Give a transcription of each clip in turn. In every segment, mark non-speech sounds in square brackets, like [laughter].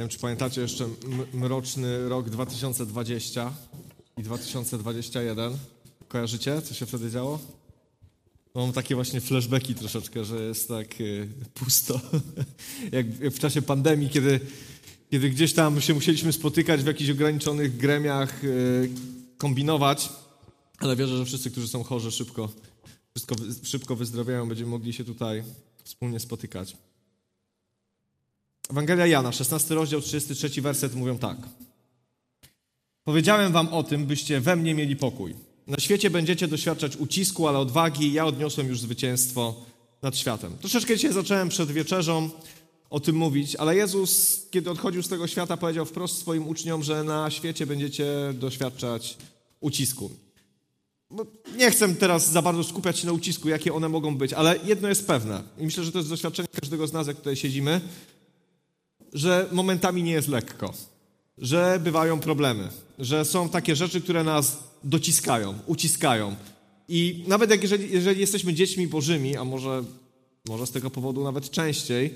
wiem, czy pamiętacie jeszcze mroczny rok 2020 i 2021. Kojarzycie, co się wtedy działo? Mam takie właśnie flashbacki troszeczkę, że jest tak y, pusto. [laughs] jak, w czasie pandemii, kiedy, kiedy gdzieś tam się musieliśmy spotykać w jakichś ograniczonych gremiach, y, kombinować, ale wierzę, że wszyscy, którzy są chorzy, szybko, wszystko, szybko wyzdrowiają, będziemy mogli się tutaj wspólnie spotykać. Ewangelia Jana, 16 rozdział, 33 werset mówią tak. Powiedziałem wam o tym, byście we mnie mieli pokój. Na świecie będziecie doświadczać ucisku, ale odwagi. Ja odniosłem już zwycięstwo nad światem. Troszeczkę dzisiaj zacząłem przed wieczerzą o tym mówić, ale Jezus, kiedy odchodził z tego świata, powiedział wprost swoim uczniom, że na świecie będziecie doświadczać ucisku. No, nie chcę teraz za bardzo skupiać się na ucisku, jakie one mogą być, ale jedno jest pewne i myślę, że to jest doświadczenie każdego z nas, jak tutaj siedzimy, że momentami nie jest lekko, że bywają problemy, że są takie rzeczy, które nas dociskają, uciskają. I nawet jak jeżeli, jeżeli jesteśmy dziećmi bożymi, a może, może z tego powodu nawet częściej,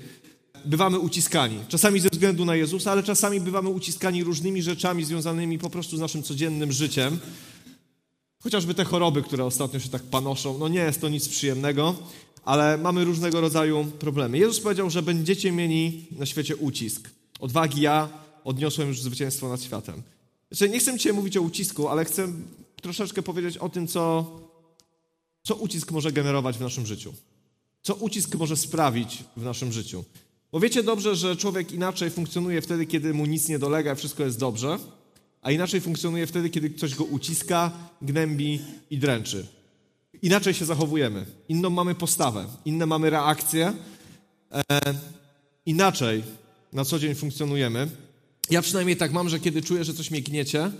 bywamy uciskani. Czasami ze względu na Jezusa, ale czasami bywamy uciskani różnymi rzeczami związanymi po prostu z naszym codziennym życiem. Chociażby te choroby, które ostatnio się tak panoszą, no nie jest to nic przyjemnego, ale mamy różnego rodzaju problemy. Jezus powiedział, że będziecie mieli na świecie ucisk. Odwagi ja odniosłem już zwycięstwo nad światem. Znaczy, nie chcę dzisiaj mówić o ucisku, ale chcę troszeczkę powiedzieć o tym, co, co ucisk może generować w naszym życiu. Co ucisk może sprawić w naszym życiu. Bo wiecie dobrze, że człowiek inaczej funkcjonuje wtedy, kiedy mu nic nie dolega, wszystko jest dobrze, a inaczej funkcjonuje wtedy, kiedy ktoś go uciska, gnębi i dręczy. Inaczej się zachowujemy, inną mamy postawę, inne mamy reakcje, e, inaczej na co dzień funkcjonujemy. Ja przynajmniej tak mam, że kiedy czuję, że coś mnie gniecie,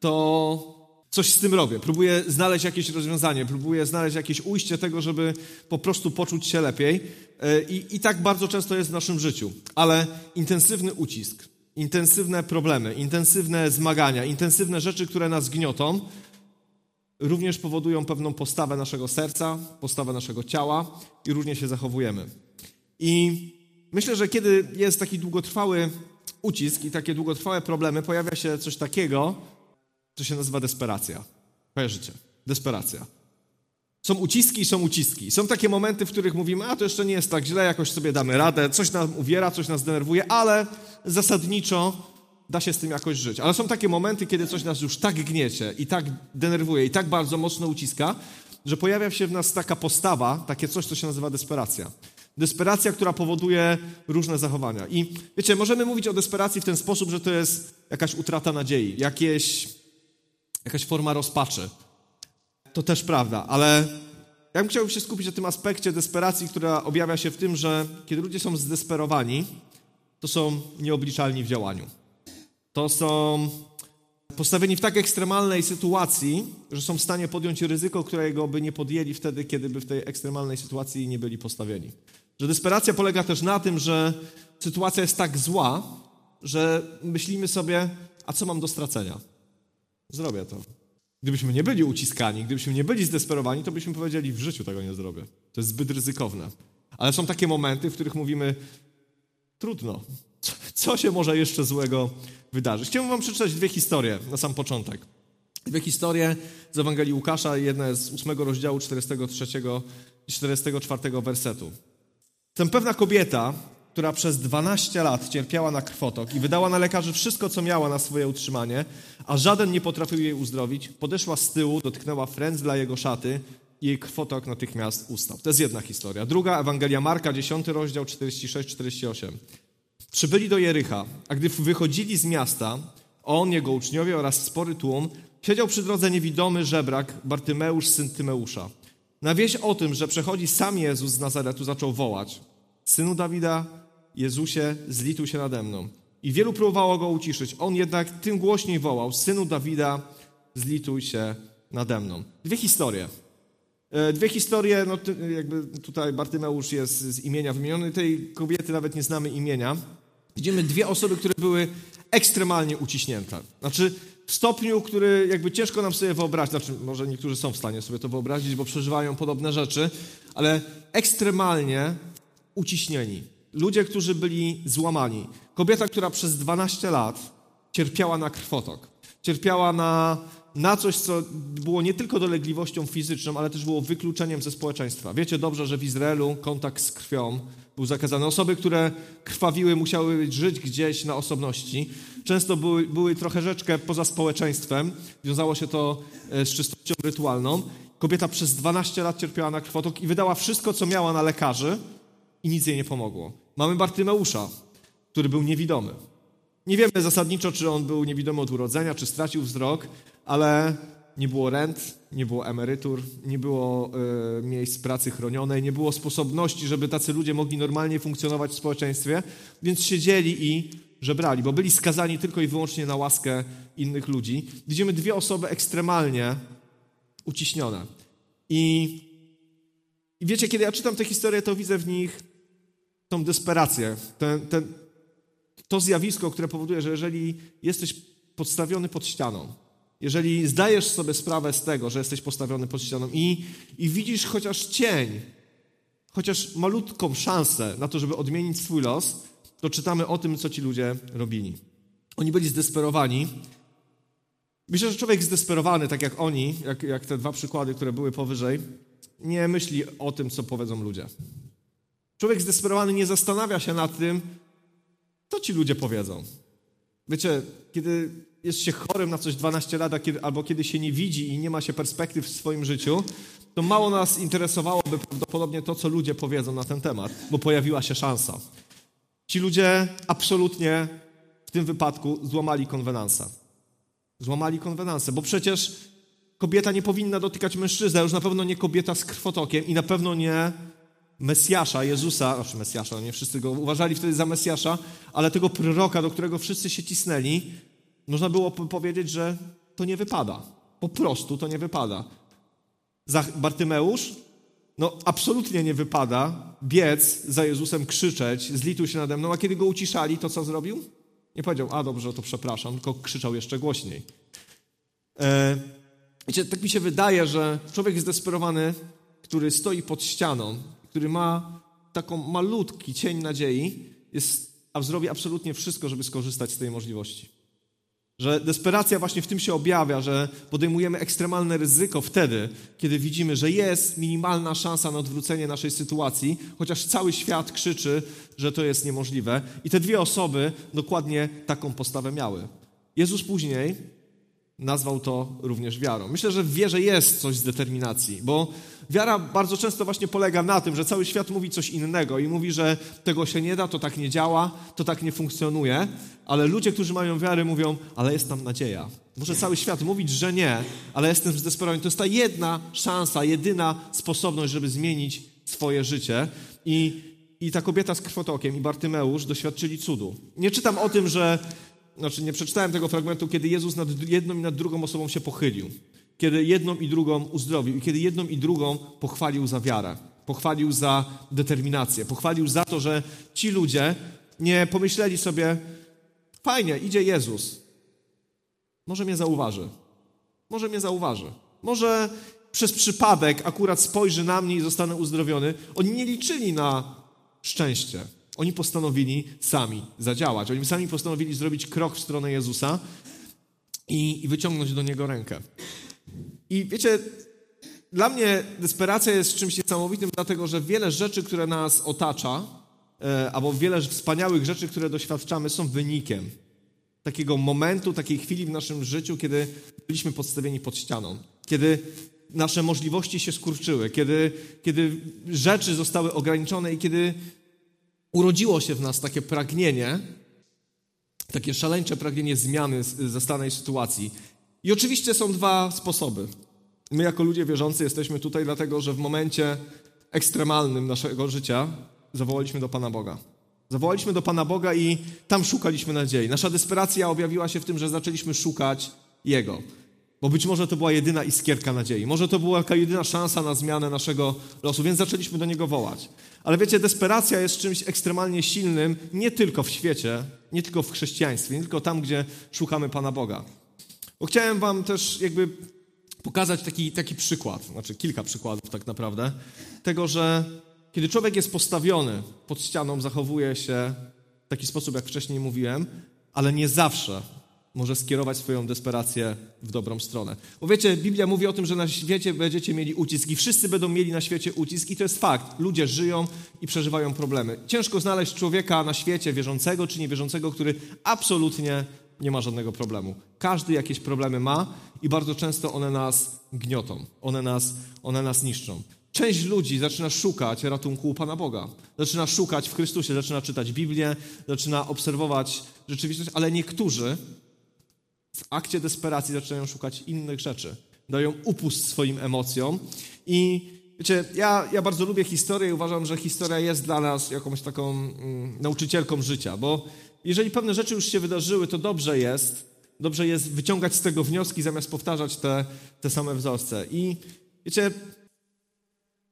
to coś z tym robię. Próbuję znaleźć jakieś rozwiązanie, próbuję znaleźć jakieś ujście tego, żeby po prostu poczuć się lepiej. E, I, I tak bardzo często jest w naszym życiu. Ale intensywny ucisk, intensywne problemy, intensywne zmagania, intensywne rzeczy, które nas gniotą, również powodują pewną postawę naszego serca, postawę naszego ciała i różnie się zachowujemy. I myślę, że kiedy jest taki długotrwały ucisk i takie długotrwałe problemy, pojawia się coś takiego, co się nazywa desperacja. Kojarzycie? Desperacja. Są uciski i są uciski. Są takie momenty, w których mówimy, a to jeszcze nie jest tak źle, jakoś sobie damy radę, coś nas uwiera, coś nas denerwuje, ale zasadniczo da się z tym jakoś żyć. Ale są takie momenty, kiedy coś nas już tak gniecie i tak denerwuje i tak bardzo mocno uciska, że pojawia się w nas taka postawa, takie coś, co się nazywa desperacja. Desperacja, która powoduje różne zachowania. I wiecie, możemy mówić o desperacji w ten sposób, że to jest jakaś utrata nadziei, jakieś, jakaś forma rozpaczy. To też prawda, ale ja bym chciał się skupić na tym aspekcie desperacji, która objawia się w tym, że kiedy ludzie są zdesperowani, to są nieobliczalni w działaniu. To są postawieni w tak ekstremalnej sytuacji, że są w stanie podjąć ryzyko, którego by nie podjęli wtedy, kiedy by w tej ekstremalnej sytuacji nie byli postawieni. Że desperacja polega też na tym, że sytuacja jest tak zła, że myślimy sobie, a co mam do stracenia? Zrobię to. Gdybyśmy nie byli uciskani, gdybyśmy nie byli zdesperowani, to byśmy powiedzieli, w życiu tego nie zrobię. To jest zbyt ryzykowne. Ale są takie momenty, w których mówimy, trudno. Co się może jeszcze złego wydarzyć? Chciałbym wam przeczytać dwie historie na sam początek. Dwie historie z Ewangelii Łukasza. Jedna jest z 8 rozdziału 43 i 44 wersetu. Tę pewna kobieta, która przez 12 lat cierpiała na krwotok i wydała na lekarzy wszystko, co miała na swoje utrzymanie, a żaden nie potrafił jej uzdrowić, podeszła z tyłu, dotknęła frędzla jego szaty i jej krwotok natychmiast ustał. To jest jedna historia. Druga, Ewangelia Marka, 10 rozdział 46-48. Przybyli do Jericha, a gdy wychodzili z miasta, on, jego uczniowie oraz spory tłum, siedział przy drodze niewidomy żebrak Bartymeusz, syn Tymeusza. Na wieść o tym, że przechodzi sam Jezus z Nazaretu, zaczął wołać: Synu Dawida, Jezusie, zlituj się nade mną. I wielu próbowało go uciszyć. On jednak tym głośniej wołał: Synu Dawida, zlituj się nade mną. Dwie historie. E, dwie historie, no jakby tutaj Bartymeusz jest z imienia wymieniony, tej kobiety nawet nie znamy imienia. Widzimy dwie osoby, które były ekstremalnie uciśnięte. Znaczy w stopniu, który jakby ciężko nam sobie wyobrazić, znaczy może niektórzy są w stanie sobie to wyobrazić, bo przeżywają podobne rzeczy, ale ekstremalnie uciśnieni. Ludzie, którzy byli złamani. Kobieta, która przez 12 lat cierpiała na krwotok. Cierpiała na, na coś, co było nie tylko dolegliwością fizyczną, ale też było wykluczeniem ze społeczeństwa. Wiecie dobrze, że w Izraelu kontakt z krwią był zakazany. Osoby, które krwawiły, musiały żyć gdzieś na osobności. Często były, były trochę rzeczkę poza społeczeństwem. Wiązało się to e, z czystością rytualną. Kobieta przez 12 lat cierpiała na krwotok i wydała wszystko, co miała na lekarzy i nic jej nie pomogło. Mamy Bartymeusza, który był niewidomy. Nie wiemy zasadniczo, czy on był niewidomy od urodzenia, czy stracił wzrok, ale nie było rent, nie było emerytur, nie było y, miejsc pracy chronionej, nie było sposobności, żeby tacy ludzie mogli normalnie funkcjonować w społeczeństwie, więc siedzieli i żebrali, bo byli skazani tylko i wyłącznie na łaskę innych ludzi. Widzimy dwie osoby ekstremalnie uciśnione. I, i wiecie, kiedy ja czytam tę historię, to widzę w nich tą desperację, ten, ten, to zjawisko, które powoduje, że jeżeli jesteś podstawiony pod ścianą, jeżeli zdajesz sobie sprawę z tego, że jesteś postawiony pod ścianą i, i widzisz chociaż cień, chociaż malutką szansę na to, żeby odmienić swój los, to czytamy o tym, co ci ludzie robili. Oni byli zdesperowani. Myślę, że człowiek zdesperowany, tak jak oni, jak, jak te dwa przykłady, które były powyżej, nie myśli o tym, co powiedzą ludzie. Człowiek zdesperowany nie zastanawia się nad tym, co ci ludzie powiedzą. Wiecie, kiedy jest się chorym na coś 12 lat, albo kiedy się nie widzi i nie ma się perspektyw w swoim życiu, to mało nas interesowałoby prawdopodobnie to, co ludzie powiedzą na ten temat, bo pojawiła się szansa. Ci ludzie absolutnie w tym wypadku złamali konwenansa. Złamali konwenansę, bo przecież kobieta nie powinna dotykać mężczyzny, a już na pewno nie kobieta z krwotokiem i na pewno nie Mesjasza, Jezusa, znaczy Mesjasza, nie wszyscy go uważali wtedy za Mesjasza, ale tego proroka, do którego wszyscy się cisnęli, można było powiedzieć, że to nie wypada. Po prostu to nie wypada. Bartymeusz, no absolutnie nie wypada biec za Jezusem, krzyczeć, zlituj się nade mną, a kiedy go uciszali, to co zrobił? Nie powiedział, a dobrze, to przepraszam, tylko krzyczał jeszcze głośniej. E, wiecie, tak mi się wydaje, że człowiek zdesperowany, który stoi pod ścianą, który ma taką malutki cień nadziei, jest, a zrobi absolutnie wszystko, żeby skorzystać z tej możliwości. Że desperacja właśnie w tym się objawia, że podejmujemy ekstremalne ryzyko wtedy, kiedy widzimy, że jest minimalna szansa na odwrócenie naszej sytuacji, chociaż cały świat krzyczy, że to jest niemożliwe. I te dwie osoby dokładnie taką postawę miały. Jezus później nazwał to również wiarą. Myślę, że w wierze jest coś z determinacji, bo wiara bardzo często właśnie polega na tym, że cały świat mówi coś innego i mówi, że tego się nie da, to tak nie działa, to tak nie funkcjonuje, ale ludzie, którzy mają wiarę, mówią, ale jest tam nadzieja. Może cały świat mówić, że nie, ale jestem zdesperowany. To jest ta jedna szansa, jedyna sposobność, żeby zmienić swoje życie i i ta kobieta z krwotokiem i Bartymeusz doświadczyli cudu. Nie czytam o tym, że znaczy nie przeczytałem tego fragmentu, kiedy Jezus nad jedną i nad drugą osobą się pochylił. Kiedy jedną i drugą uzdrowił i kiedy jedną i drugą pochwalił za wiarę, pochwalił za determinację, pochwalił za to, że ci ludzie nie pomyśleli sobie, fajnie, idzie Jezus, może mnie zauważy, może mnie zauważy, może przez przypadek akurat spojrzy na mnie i zostanę uzdrowiony. Oni nie liczyli na szczęście. Oni postanowili sami zadziałać. Oni sami postanowili zrobić krok w stronę Jezusa i, i wyciągnąć do Niego rękę. I wiecie, dla mnie desperacja jest czymś niesamowitym, dlatego że wiele rzeczy, które nas otacza, e, albo wiele wspaniałych rzeczy, które doświadczamy, są wynikiem takiego momentu, takiej chwili w naszym życiu, kiedy byliśmy podstawieni pod ścianą, kiedy nasze możliwości się skurczyły, kiedy, kiedy rzeczy zostały ograniczone i kiedy urodziło się w nas takie pragnienie, takie szaleńcze pragnienie zmiany zastanej sytuacji. I oczywiście są dwa sposoby. My, jako ludzie wierzący, jesteśmy tutaj dlatego, że w momencie ekstremalnym naszego życia zawołaliśmy do Pana Boga. Zawołaliśmy do Pana Boga i tam szukaliśmy nadziei. Nasza desperacja objawiła się w tym, że zaczęliśmy szukać Jego. Bo być może to była jedyna iskierka nadziei. Może to była jaka jedyna szansa na zmianę naszego losu, więc zaczęliśmy do Niego wołać. Ale wiecie, desperacja jest czymś ekstremalnie silnym nie tylko w świecie, nie tylko w chrześcijaństwie, nie tylko tam, gdzie szukamy Pana Boga. Bo chciałem wam też jakby pokazać taki, taki przykład, znaczy kilka przykładów tak naprawdę, tego, że kiedy człowiek jest postawiony pod ścianą, zachowuje się w taki sposób, jak wcześniej mówiłem, ale nie zawsze może skierować swoją desperację w dobrą stronę. Bo wiecie, Biblia mówi o tym, że na świecie będziecie mieli ucisk i wszyscy będą mieli na świecie ucisk i to jest fakt. Ludzie żyją i przeżywają problemy. Ciężko znaleźć człowieka na świecie, wierzącego czy niewierzącego, który absolutnie nie ma żadnego problemu. Każdy jakieś problemy ma i bardzo często one nas gniotą, one nas, one nas niszczą. Część ludzi zaczyna szukać ratunku u Pana Boga. Zaczyna szukać w Chrystusie, zaczyna czytać Biblię, zaczyna obserwować rzeczywistość, ale niektórzy w akcie desperacji zaczynają szukać innych rzeczy. Dają upust swoim emocjom i wiecie, ja, ja bardzo lubię historię i uważam, że historia jest dla nas jakąś taką mm, nauczycielką życia, bo jeżeli pewne rzeczy już się wydarzyły, to dobrze jest, dobrze jest wyciągać z tego wnioski, zamiast powtarzać te, te same wzorce. I wiecie,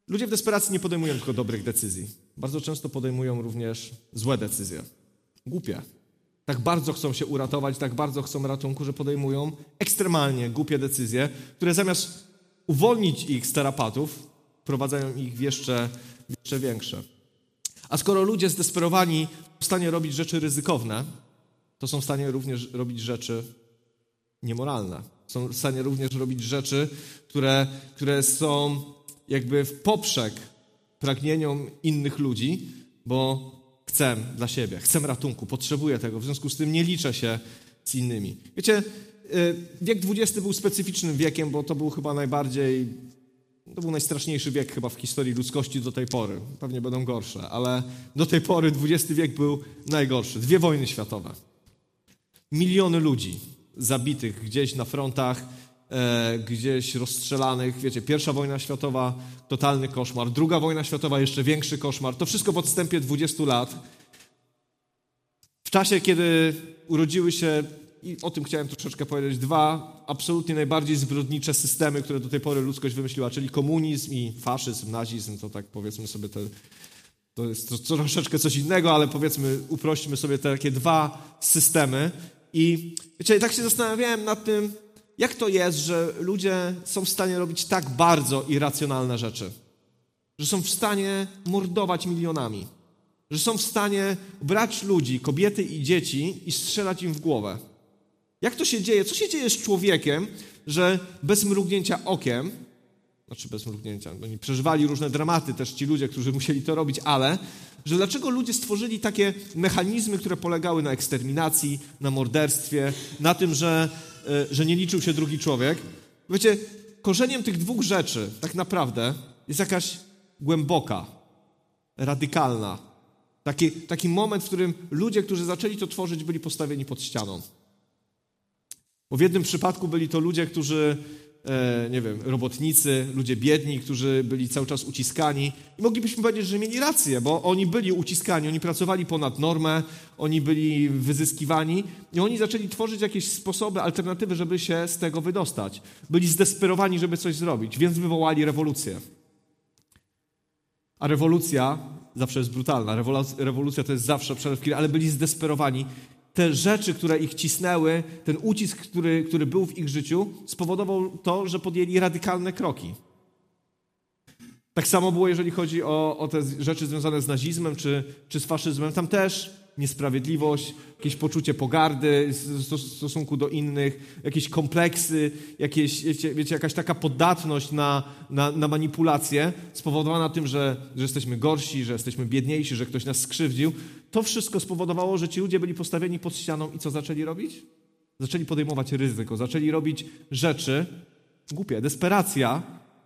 ludzie w desperacji nie podejmują tylko dobrych decyzji. Bardzo często podejmują również złe decyzje. Głupie. Tak bardzo chcą się uratować, tak bardzo chcą ratunku, że podejmują ekstremalnie głupie decyzje, które zamiast uwolnić ich z terapatów, prowadzają ich w jeszcze, w jeszcze większe. A skoro ludzie zdesperowani są w stanie robić rzeczy ryzykowne, to są w stanie również robić rzeczy niemoralne. Są w stanie również robić rzeczy, które, które są jakby w poprzek pragnieniom innych ludzi, bo chcę dla siebie, chcę ratunku, potrzebuję tego, w związku z tym nie liczę się z innymi. Wiecie, y, wiek XX był specyficznym wiekiem, bo to był chyba najbardziej, to był najstraszniejszy wiek chyba w historii ludzkości do tej pory. Pewnie będą gorsze, ale do tej pory XX wiek był najgorszy. Dwie wojny światowe. Miliony ludzi zabitych gdzieś na frontach, e, gdzieś rozstrzelanych. Wiecie, pierwsza wojna światowa, totalny koszmar. Druga wojna światowa, jeszcze większy koszmar. To wszystko w odstępie 20 lat. W czasie, kiedy urodziły się, i o tym chciałem troszeczkę powiedzieć, dwa absolutnie najbardziej zbrodnicze systemy, które do tej pory ludzkość wymyśliła, czyli komunizm i faszyzm, nazizm, to tak powiedzmy sobie te, to jest to, to troszeczkę coś innego, ale powiedzmy, uprośćmy sobie te takie dwa systemy. I wiecie, tak się zastanawiałem nad tym, jak to jest, że ludzie są w stanie robić tak bardzo irracjonalne rzeczy? Że są w stanie mordować milionami. Że są w stanie brać ludzi, kobiety i dzieci i strzelać im w głowę. Jak to się dzieje? Co się dzieje z człowiekiem, że bez mrugnięcia okiem, znaczy bez mrugnięcia, oni przeżywali różne dramaty też ci ludzie, którzy musieli to robić, ale że dlaczego ludzie stworzyli takie mechanizmy, które polegały na eksterminacji, na morderstwie, na tym, że E, że nie liczył się drugi człowiek. Wiecie, korzeniem tych dwóch rzeczy tak naprawdę jest jakaś głęboka, radykalna. Taki, taki moment, w którym ludzie, którzy zaczęli to tworzyć, byli postawieni pod ścianą. Bo w jednym przypadku byli to ludzie, którzy e, nie wiem, robotnicy, ludzie biedni, którzy byli cały czas uciskani. I moglibyśmy powiedzieć, że mieli rację, bo oni byli uciskani, oni pracowali ponad normę, oni byli wyzyskiwani i oni zaczęli tworzyć jakieś sposoby, alternatywy, żeby się z tego wydostać. Byli zdesperowani, żeby coś zrobić, więc wywołali rewolucję. A rewolucja zawsze jest brutalna. Rewolucja to jest zawsze przelew ale byli zdesperowani te rzeczy, które ich cisnęły, ten ucisk, który, który był w ich życiu, spowodował to, że podjęli radykalne kroki. Tak samo było, jeżeli chodzi o, o te rzeczy związane z nazizmem czy, czy z faszyzmem. Tam też niesprawiedliwość, jakieś poczucie pogardy w stosunku do innych, jakieś kompleksy, jakieś, wiecie, wiecie jakaś taka podatność na, na, na manipulację spowodowana tym, że, że jesteśmy gorsi, że jesteśmy biedniejsi, że ktoś nas skrzywdził. To wszystko spowodowało, że ci ludzie byli postawieni pod ścianą i co zaczęli robić? Zaczęli podejmować ryzyko, zaczęli robić rzeczy głupie. Desperacja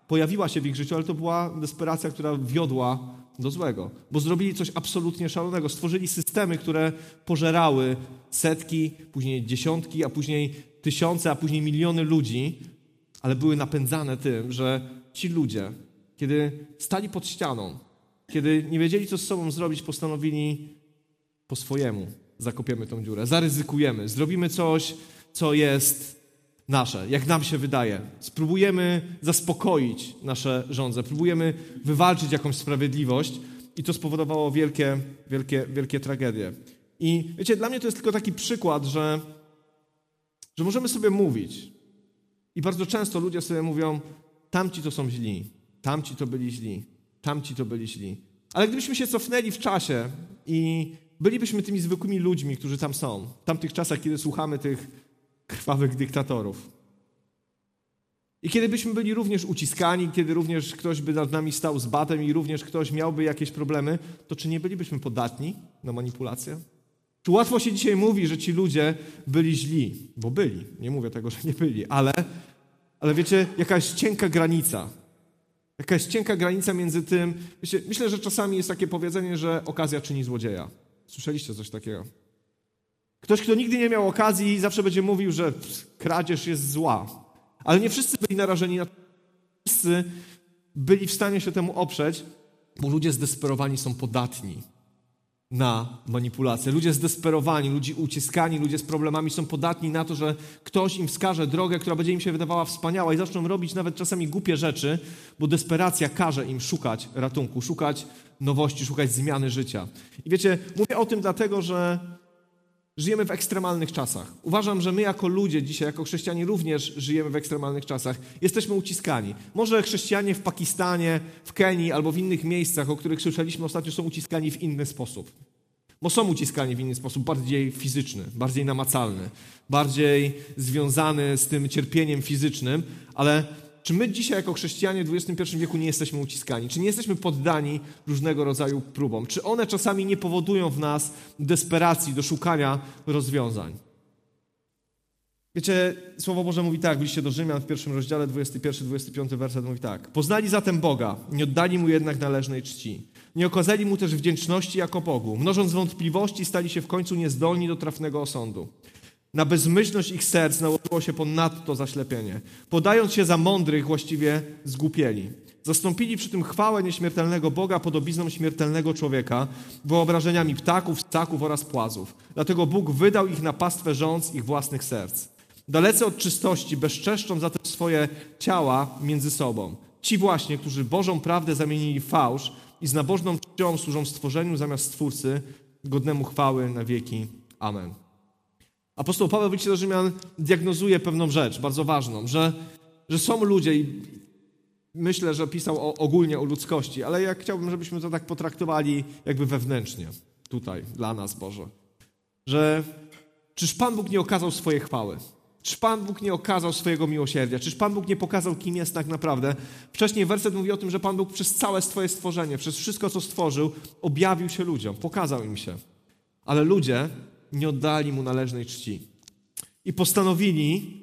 pojawiła się w ich życiu, ale to była desperacja, która wiodła do złego, bo zrobili coś absolutnie szalonego. Stworzyli systemy, które pożerały setki, później dziesiątki, a później tysiące, a później miliony ludzi, ale były napędzane tym, że ci ludzie, kiedy stali pod ścianą, kiedy nie wiedzieli, co z sobą zrobić, postanowili po swojemu zakopiemy tą dziurę, zaryzykujemy, zrobimy coś, co jest nasze, jak nam się wydaje. Spróbujemy zaspokoić nasze żądze, próbujemy wywalczyć jakąś sprawiedliwość i to spowodowało wielkie, wielkie, wielkie tragedie. I wiecie, dla mnie to jest tylko taki przykład, że, że możemy sobie mówić. I bardzo często ludzie sobie mówią, tamci to są źli, tamci to byli źli, tamci to byli źli. Ale gdybyśmy się cofnęli w czasie i bylibyśmy tymi zwykłymi ludźmi, którzy tam są, w tamtych czasach, kiedy słuchamy tych krwawych dyktatorów. I kiedy byśmy byli również uciskani, kiedy również ktoś by nad nami stał z batem i również ktoś miałby jakieś problemy, to czy nie bylibyśmy podatni na manipulację? Tu łatwo się dzisiaj mówi, że ci ludzie byli źli, bo byli. Nie mówię tego, że nie byli, ale, ale wiecie, jakaś cienka granica. Jakaś cienka granica między tym. Wiecie, myślę, że czasami jest takie powiedzenie, że okazja czyni złodzieja. Słyszeliście coś takiego? Ktoś, kto nigdy nie miał okazji, zawsze będzie mówił, że kradzież jest zła. Ale nie wszyscy byli narażeni na to. Wszyscy byli w stanie się temu oprzeć, bo ludzie zdesperowani są podatni na manipulację. Ludzie zdesperowani, ludzie uciskani, ludzie z problemami są podatni na to, że ktoś im wskaże drogę, która będzie im się wydawała wspaniała i zaczną robić nawet czasami głupie rzeczy, bo desperacja każe im szukać ratunku, szukać nowości, szukać zmiany życia. I wiecie, mówię o tym dlatego, że żyjemy w ekstremalnych czasach. Uważam, że my jako ludzie dzisiaj, jako chrześcijanie również żyjemy w ekstremalnych czasach. Jesteśmy uciskani. Może chrześcijanie w Pakistanie, w Kenii albo w innych miejscach, o których słyszeliśmy ostatnio, są uciskani w inny sposób. Bo są uciskani w inny sposób, bardziej fizyczny, bardziej namacalny, bardziej związany z tym cierpieniem fizycznym, ale czy my dzisiaj jako chrześcijanie w XXI wieku nie jesteśmy uciskani? Czy nie jesteśmy poddani różnego rodzaju próbom? Czy one czasami nie powodują w nas desperacji do szukania rozwiązań? Wiecie, Słowo Boże mówi tak, w liście do Rzymian w pierwszym rozdziale, 21-25 werset mówi tak. Poznali zatem Boga, nie oddali Mu jednak należnej czci. Nie okazali Mu też wdzięczności jako Bogu. Mnożąc wątpliwości, stali się w końcu niezdolni do trafnego osądu. Na bezmyślność ich serc nałożyło się ponadto zaślepienie. Podając się za mądrych, właściwie zgłupieli. Zastąpili przy tym chwałę nieśmiertelnego Boga podobizną śmiertelnego człowieka, wyobrażeniami ptaków, ssaków oraz płazów. Dlatego Bóg wydał ich na pastwę rząd ich własnych serc. Dalece od czystości bezczeszczą zatem swoje ciała między sobą. Ci właśnie, którzy Bożą prawdę zamienili w fałsz i z nabożną czcią służą stworzeniu zamiast Stwórcy, godnemu chwały na wieki. Amen. Apostoł Paweł w liście do Rzymian diagnozuje pewną rzecz, bardzo ważną, że, że są ludzie i myślę, że pisał o, ogólnie o ludzkości, ale ja chciałbym, żebyśmy to tak potraktowali jakby wewnętrznie, tutaj, dla nas, Boże. Że czyż Pan Bóg nie okazał swojej chwały? Czyż Pan Bóg nie okazał swojego miłosierdzia? Czyż Pan Bóg nie pokazał, kim jest tak naprawdę? Wcześniej werset mówi o tym, że Pan Bóg przez całe swoje stworzenie, przez wszystko, co stworzył, objawił się ludziom, pokazał im się. Ale ludzie nie oddali mu należnej czci. I postanowili,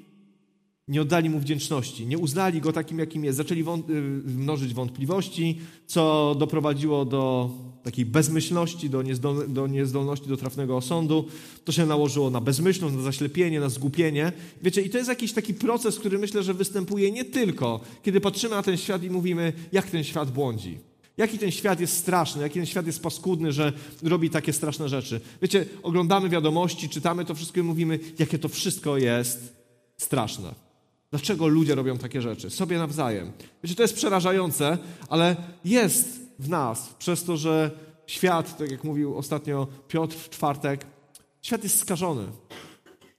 nie oddali mu wdzięczności, nie uznali go takim, jakim jest. Zaczęli wąt y, mnożyć wątpliwości, co doprowadziło do takiej bezmyślności, do, niezdol do niezdolności do trafnego osądu. To się nałożyło na bezmyślność, na zaślepienie, na zgłupienie. Wiecie, i to jest jakiś taki proces, który myślę, że występuje nie tylko, kiedy patrzymy na ten świat i mówimy, jak ten świat błądzi. Jaki ten świat jest straszny, jaki ten świat jest paskudny, że robi takie straszne rzeczy. Wiecie, oglądamy wiadomości, czytamy to wszystko i mówimy, jakie to wszystko jest straszne. Dlaczego ludzie robią takie rzeczy? Sobie nawzajem. Wiecie, to jest przerażające, ale jest w nas, przez to, że świat, tak jak mówił ostatnio Piotr w czwartek, świat jest skażony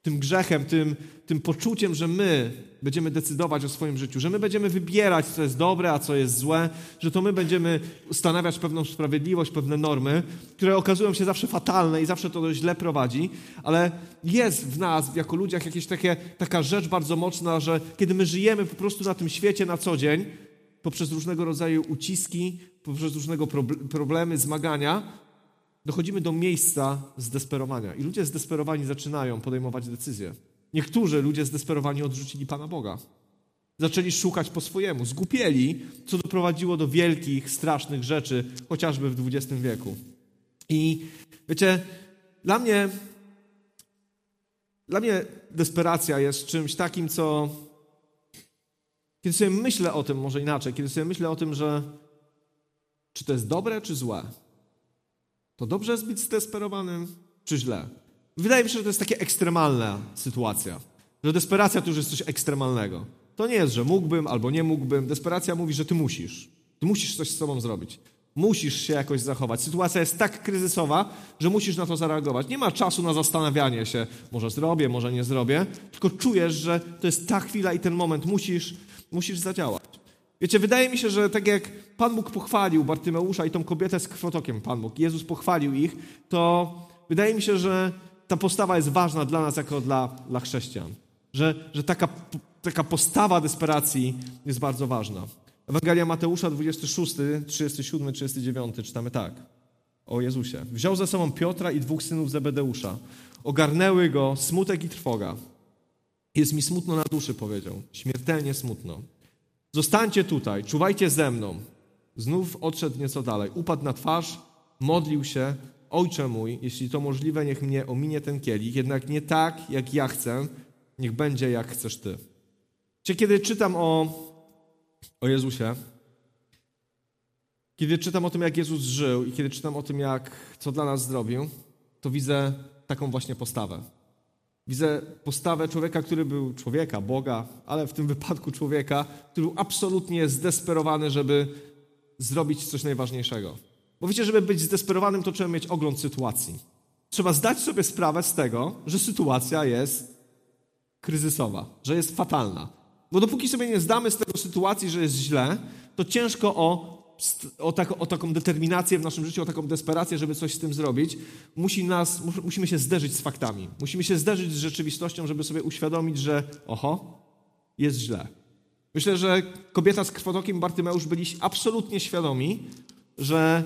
tym grzechem, tym, tym poczuciem, że my będziemy decydować o swoim życiu, że my będziemy wybierać, co jest dobre, a co jest złe, że to my będziemy ustanawiać pewną sprawiedliwość, pewne normy, które okazują się zawsze fatalne i zawsze to źle prowadzi, ale jest w nas, jako ludziach, jakieś takie, taka rzecz bardzo mocna, że kiedy my żyjemy po prostu na tym świecie na co dzień, poprzez różnego rodzaju uciski, poprzez różnego problemy, zmagania, dochodzimy do miejsca zdesperowania. I ludzie zdesperowani zaczynają podejmować decyzje. Niektórzy ludzie zdesperowani odrzucili Pana Boga. Zaczęli szukać po swojemu, zgupieli, co doprowadziło do wielkich, strasznych rzeczy, chociażby w XX wieku. I wiecie, dla mnie, dla mnie desperacja jest czymś takim, co. Kiedy sobie myślę o tym, może inaczej, kiedy sobie myślę o tym, że czy to jest dobre, czy złe, to dobrze jest być zdesperowanym, czy źle? Wydaje mi się, że to jest taka ekstremalna sytuacja. Że desperacja to już jest coś ekstremalnego. To nie jest, że mógłbym albo nie mógłbym. Desperacja mówi, że ty musisz. Ty musisz coś z sobą zrobić. Musisz się jakoś zachować. Sytuacja jest tak kryzysowa, że musisz na to zareagować. Nie ma czasu na zastanawianie się, może zrobię, może nie zrobię, tylko czujesz, że to jest ta chwila i ten moment. Musisz, musisz zadziałać. Wiecie, wydaje mi się, że tak jak Pan Bóg pochwalił Bartymeusza i tą kobietę z krwotokiem, Pan Bóg, Jezus pochwalił ich, to wydaje mi się, że ta postawa jest ważna dla nas jako dla, dla chrześcijan. Że, że taka, taka postawa desperacji jest bardzo ważna. Ewangelia Mateusza 26, 37, 39 czytamy tak o Jezusie. Wziął ze sobą Piotra i dwóch synów Zebedeusza. Ogarnęły go smutek i trwoga. Jest mi smutno na duszy, powiedział. Śmiertelnie smutno. Zostańcie tutaj, czuwajcie ze mną. Znów odszedł nieco dalej. Upadł na twarz, modlił się. Ojcze mój, jeśli to możliwe, niech mnie ominie ten kielich, jednak nie tak, jak ja chcę, niech będzie, jak chcesz Ty. Czy kiedy czytam o, o Jezusie, kiedy czytam o tym, jak Jezus żył i kiedy czytam o tym, jak, co dla nas zrobił, to widzę taką właśnie postawę. Widzę postawę człowieka, który był człowieka, Boga, ale w tym wypadku człowieka, który był absolutnie zdesperowany, żeby zrobić coś najważniejszego. Bo wiecie, żeby być zdesperowanym, to trzeba mieć ogląd sytuacji. Trzeba zdać sobie sprawę z tego, że sytuacja jest kryzysowa, że jest fatalna. Bo dopóki sobie nie zdamy z tego sytuacji, że jest źle, to ciężko o o, tak, o, taką determinację w naszym życiu, o taką desperację, żeby coś z tym zrobić, musi nas, musimy się zderzyć z faktami. Musimy się zderzyć z rzeczywistością, żeby sobie uświadomić, że oho, jest źle. Myślę, że kobieta z krwotokiem Bartymeusz byli absolutnie świadomi, że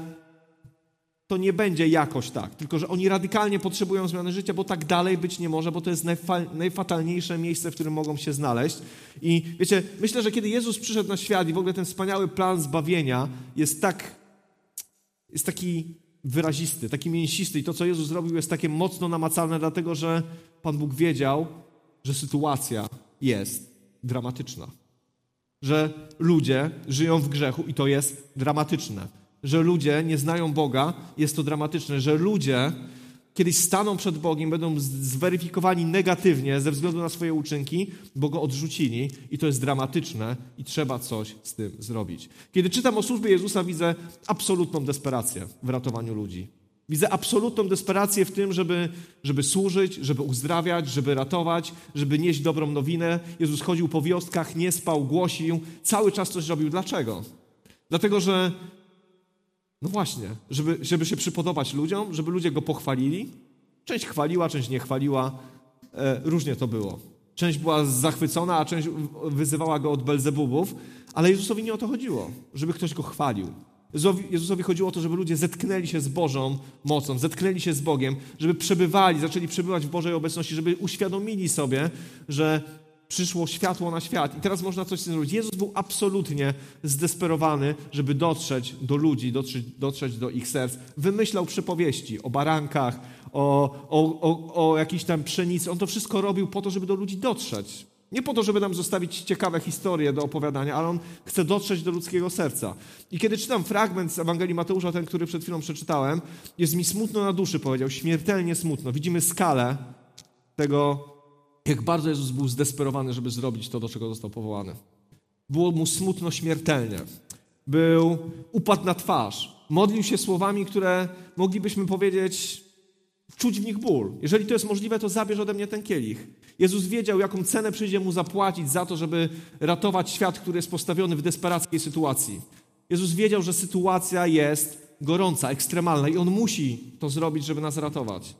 to nie będzie jakoś tak, tylko że oni radykalnie potrzebują zmiany życia, bo tak dalej być nie może, bo to jest najfa- najfatalniejsze miejsce, w którym mogą się znaleźć. I wiecie, myślę, że kiedy Jezus przyszedł na świat i w ogóle ten wspaniały plan zbawienia jest tak, jest taki wyrazisty, taki mięsisty i to, co Jezus zrobił jest takie mocno namacalne, dlatego że Pan Bóg wiedział, że sytuacja jest dramatyczna. Że ludzie żyją w grzechu i to jest dramatyczne że ludzie nie znają Boga, jest to dramatyczne, że ludzie kiedyś staną przed Bogiem, będą zweryfikowani negatywnie ze względu na swoje uczynki, bo go odrzucili i to jest dramatyczne i trzeba coś z tym zrobić. Kiedy czytam o służbie Jezusa, widzę absolutną desperację w ratowaniu ludzi. Widzę absolutną desperację w tym, żeby, żeby służyć, żeby uzdrawiać, żeby ratować, żeby nieść dobrą nowinę. Jezus chodził po wioskach, nie spał, głosił, cały czas coś robił. Dlaczego? Dlatego, że no właśnie, żeby, żeby się przypodobać ludziom, żeby ludzie go pochwalili. Część chwaliła, część nie chwaliła. E, różnie to było. Część była zachwycona, a część wyzywała go od Belzebubów, ale Jezusowi nie o to chodziło, żeby ktoś go chwalił. Jezusowi, chodziło o to, żeby ludzie zetknęli się z Bożą mocą, zetknęli się z Bogiem, żeby przebywali, zaczęli przebywać w Bożej obecności, żeby uświadomili sobie, że przyszło światło na świat i teraz można coś zrobić. Jezus był absolutnie zdesperowany, żeby dotrzeć do ludzi, dotrzeć, dotrzeć do ich serc. Wymyślał przypowieści o barankach, o, o, o, o jakiejś tam pszenicy. On to wszystko robił po to, żeby do ludzi dotrzeć. Nie po to, żeby nam zostawić ciekawe historie do opowiadania, ale on chce dotrzeć do ludzkiego serca. I kiedy czytam fragment z Ewangelii Mateusza, ten, który przed chwilą przeczytałem, jest mi smutno na duszy, powiedział, śmiertelnie smutno. Widzimy skalę tego jak bardzo Jezus był zdesperowany, żeby zrobić to, do czego został powołany. Było mu smutno śmiertelnie. Był, upadł na twarz. Modlił się słowami, które moglibyśmy powiedzieć, czuć w nich ból. Jeżeli to jest możliwe, to zabierz ode mnie ten kielich. Jezus wiedział, jaką cenę przyjdzie mu zapłacić za to, żeby ratować świat, który jest postawiony w desperackiej sytuacji. Jezus wiedział, że sytuacja jest gorąca, ekstremalna i on musi to zrobić, żeby nas ratować.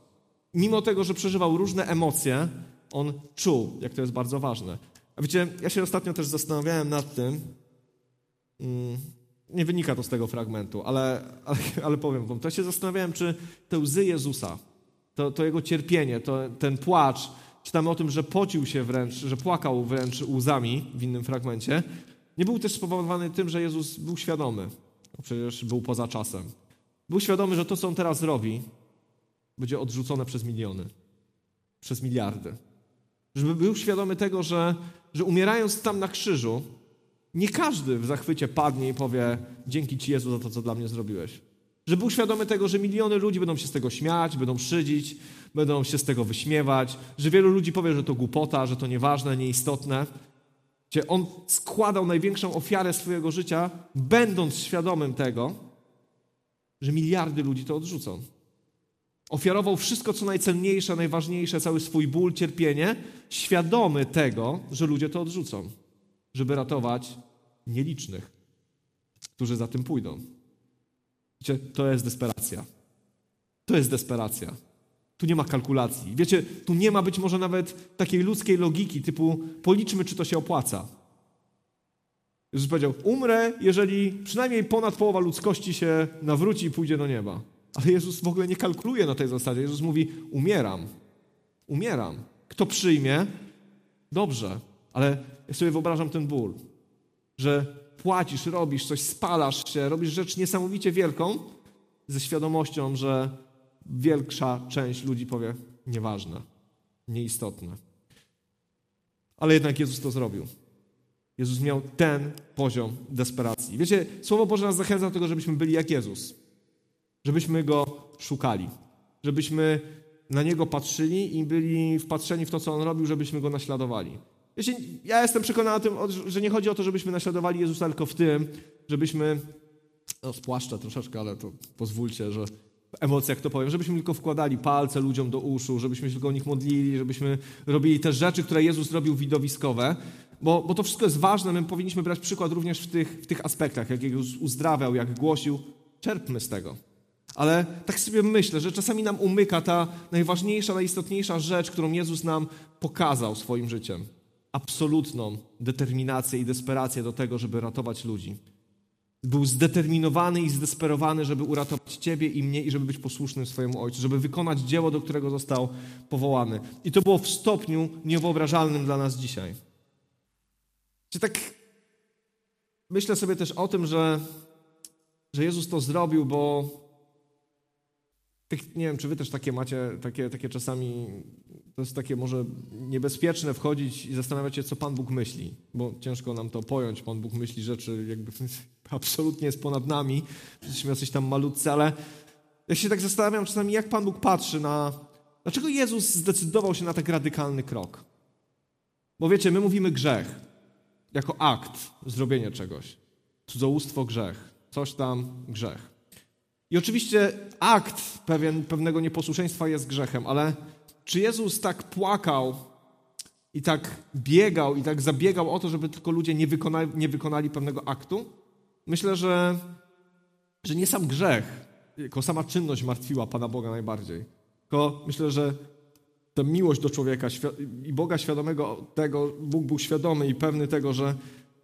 Mimo tego, że przeżywał różne emocje, on czuł, jak to jest bardzo ważne. A wiecie, ja się ostatnio też zastanawiałem nad tym, mm, nie wynika to z tego fragmentu, ale, ale, ale powiem wam, to ja się zastanawiałem, czy te łzy Jezusa, to, to jego cierpienie, to, ten płacz, czytamy o tym, że pocił się wręcz, że płakał wręcz łzami w innym fragmencie, nie był też spowodowany tym, że Jezus był świadomy, bo przecież był poza czasem. Był świadomy, że to, co on teraz robi, będzie odrzucone przez miliony, przez miliardy. Żeby był świadomy tego, że, że umierając tam na krzyżu, nie każdy w zachwycie padnie i powie: Dzięki Ci Jezu za to, co dla mnie zrobiłeś. Że był świadomy tego, że miliony ludzi będą się z tego śmiać, będą szydzić, będą się z tego wyśmiewać, że wielu ludzi powie, że to głupota, że to nieważne, nieistotne. Gdzie on składał największą ofiarę swojego życia, będąc świadomym tego, że miliardy ludzi to odrzucą. Ofiarował wszystko, co najcenniejsze, najważniejsze, cały swój ból, cierpienie, świadomy tego, że ludzie to odrzucą, żeby ratować nielicznych, którzy za tym pójdą. Wiecie, to jest desperacja. To jest desperacja. Tu nie ma kalkulacji. Wiecie, tu nie ma być może nawet takiej ludzkiej logiki typu policzmy, czy to się opłaca. Jezus powiedział, umrę, jeżeli przynajmniej ponad połowa ludzkości się nawróci i pójdzie do nieba. Ale Jezus w ogóle nie kalkuluje na tej zasadzie. Jezus mówi, umieram. Umieram. Kto przyjmie, dobrze. Ale ja sobie wyobrażam ten ból, że płacisz, robisz coś, spalasz się, robisz rzecz niesamowicie wielką, ze świadomością, że większa część ludzi powie nieważne, nieistotne. Ale jednak Jezus to zrobił. Jezus miał ten poziom desperacji. Wiecie, Słowo Boże nas zachęca do tego, żebyśmy byli jak Jezus. Żebyśmy Go szukali. Żebyśmy na Niego patrzyli i byli wpatrzeni w to, co On robił, żebyśmy Go naśladowali. Wiecie, ja jestem przekonany o tym, że nie chodzi o to, żebyśmy naśladowali Jezusa, tylko w tym, żebyśmy, no spłaszczę troszeczkę, ale to pozwólcie, że w emocjach to powiem, żebyśmy tylko wkładali palce ludziom do uszu, żebyśmy się tylko o nich modlili, żebyśmy robili te rzeczy, które Jezus robił widowiskowe, bo, bo to wszystko jest ważne. My powinniśmy brać przykład również w tych, w tych aspektach, jak Jezus uzdrawiał, jak głosił. Czerpmy z tego. Ale tak sobie myślę, że czasami nam umyka ta najważniejsza, najistotniejsza rzecz, którą Jezus nam pokazał swoim życiem. Absolutną determinację i desperację do tego, żeby ratować ludzi. Był zdeterminowany i zdesperowany, żeby uratować Ciebie i mnie i żeby być posłusznym swojemu Ojcu, żeby wykonać dzieło, do którego został powołany. I to było w stopniu niewyobrażalnym dla nas dzisiaj. Czy tak myślę sobie też o tym, że, że Jezus to zrobił, bo tak, nie wiem, czy wy też takie macie, takie, takie czasami, to jest takie może niebezpieczne wchodzić i zastanawiać się, co Pan Bóg myśli, bo ciężko nam to pojąć. Pan Bóg myśli rzeczy jakby [laughs] absolutnie jest ponad nami, jesteśmy jacyś tam malutcy, ale ja się tak zastanawiam czasami, jak Pan Bóg patrzy na... Dlaczego Jezus zdecydował się na tak radykalny krok? Bo wiecie, my mówimy grzech jako akt zrobienia czegoś. Cudzołóstwo, grzech. Coś tam, grzech. I oczywiście akt pewien, pewnego nieposłuszeństwa jest grzechem, ale czy Jezus tak płakał i tak biegał i tak zabiegał o to, żeby tylko ludzie nie wykonali, nie wykonali pewnego aktu? Myślę, że, że nie sam grzech, tylko sama czynność martwiła Pana Boga najbardziej. Tylko myślę, że ta miłość do człowieka i Boga świadomego tego, Bóg był świadomy i pewny tego, że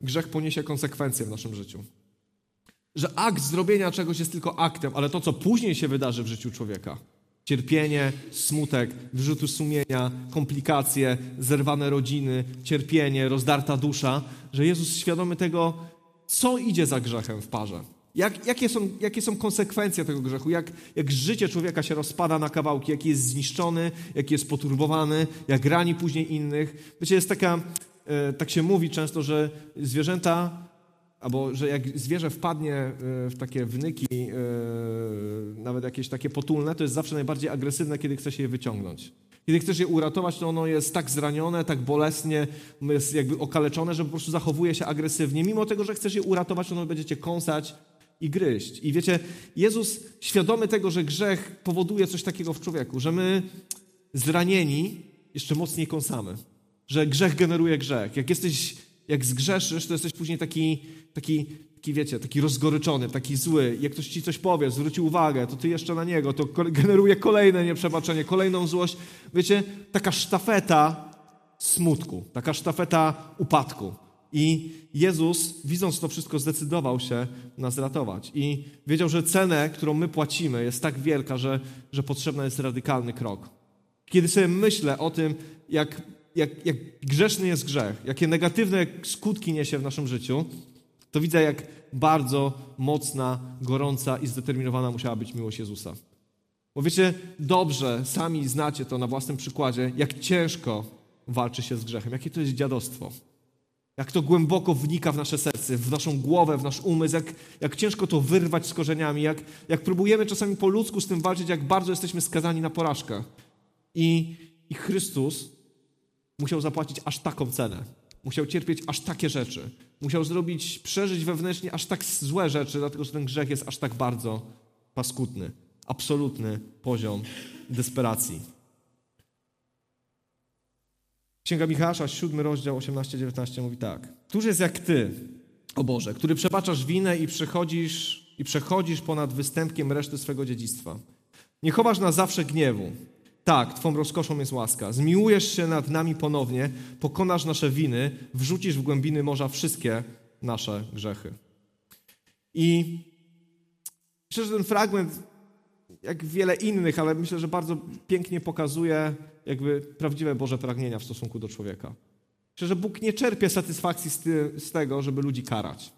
grzech poniesie konsekwencje w naszym życiu. Że akt zrobienia czegoś jest tylko aktem, ale to, co później się wydarzy w życiu człowieka, cierpienie, smutek, wyrzuty sumienia, komplikacje, zerwane rodziny, cierpienie, rozdarta dusza, że Jezus świadomy tego, co idzie za grzechem w parze. Jak, jakie, są, jakie są konsekwencje tego grzechu? Jak, jak życie człowieka się rozpada na kawałki, jaki jest zniszczony, jaki jest poturbowany, jak rani później innych. Wiecie, jest taka, e, tak się mówi często, że zwierzęta, albo że jak zwierzę wpadnie e, w takie wnyki, e, nawet jakieś takie potulne, to jest zawsze najbardziej agresywne, kiedy chce się je wyciągnąć. Kiedy chcesz je uratować, to ono jest tak zranione, tak bolesnie, jest jakby okaleczone, że po prostu zachowuje się agresywnie. Mimo tego, że chcesz je uratować, ono będzie cię kąsać, i gryźć. I wiecie, Jezus świadomy tego, że grzech powoduje coś takiego w człowieku, że my zranieni jeszcze mocniej kąsamy. Że grzech generuje grzech. Jak jesteś, jak zgrzeszysz, to jesteś później taki, taki, taki wiecie, taki rozgoryczony, taki zły. Jak ktoś ci coś powie, zwróci uwagę, to ty jeszcze na niego, to [laughs] generuje kolejne nieprzebaczenie, kolejną złość. Wiecie, taka sztafeta smutku, taka sztafeta upadku. I Jezus, widząc to wszystko, zdecydował się nas ratować. I wiedział, że cenę, którą my płacimy, jest tak wielka, że, że potrzebny jest radykalny krok. Kiedy sobie myślę o tym, jak, jak, jak grzeszny jest grzech, jakie negatywne skutki niesie w naszym życiu, to widzę, jak bardzo mocna, gorąca i zdeterminowana musiała być miłość Jezusa. Bo wiecie, dobrze, sami znacie to na własnym przykładzie, jak ciężko walczy się z grzechem, jakie to jest dziadostwo. Jak to głęboko wnika w nasze serce, w naszą głowę, w nasz umysł, jak, jak ciężko to wyrwać z korzeniami, jak, jak próbujemy czasami po ludzku z tym walczyć, jak bardzo jesteśmy skazani na porażkę. I, I Chrystus musiał zapłacić aż taką cenę. Musiał cierpieć aż takie rzeczy. Musiał zrobić, przeżyć wewnętrznie aż tak złe rzeczy, dlatego że ten grzech jest aż tak bardzo paskudny. Absolutny poziom desperacji. Księga Michała, 7 rozdział 18-19 mówi tak. Któż jest jak ty, o Boże, który przebaczasz winę i przechodzisz, i przechodzisz ponad występkiem reszty swego dziedzictwa. Nie chowasz na zawsze gniewu. Tak, Twą rozkoszą jest łaska. Zmiłujesz się nad nami ponownie, pokonasz nasze winy, wrzucisz w głębiny morza wszystkie nasze grzechy. I myślę, że ten fragment, jak wiele innych, ale myślę, że bardzo pięknie pokazuje jakby prawdziwe Boże pragnienia w stosunku do człowieka. Myślę, że Bóg nie czerpie satysfakcji z, ty, z tego, żeby ludzi karać.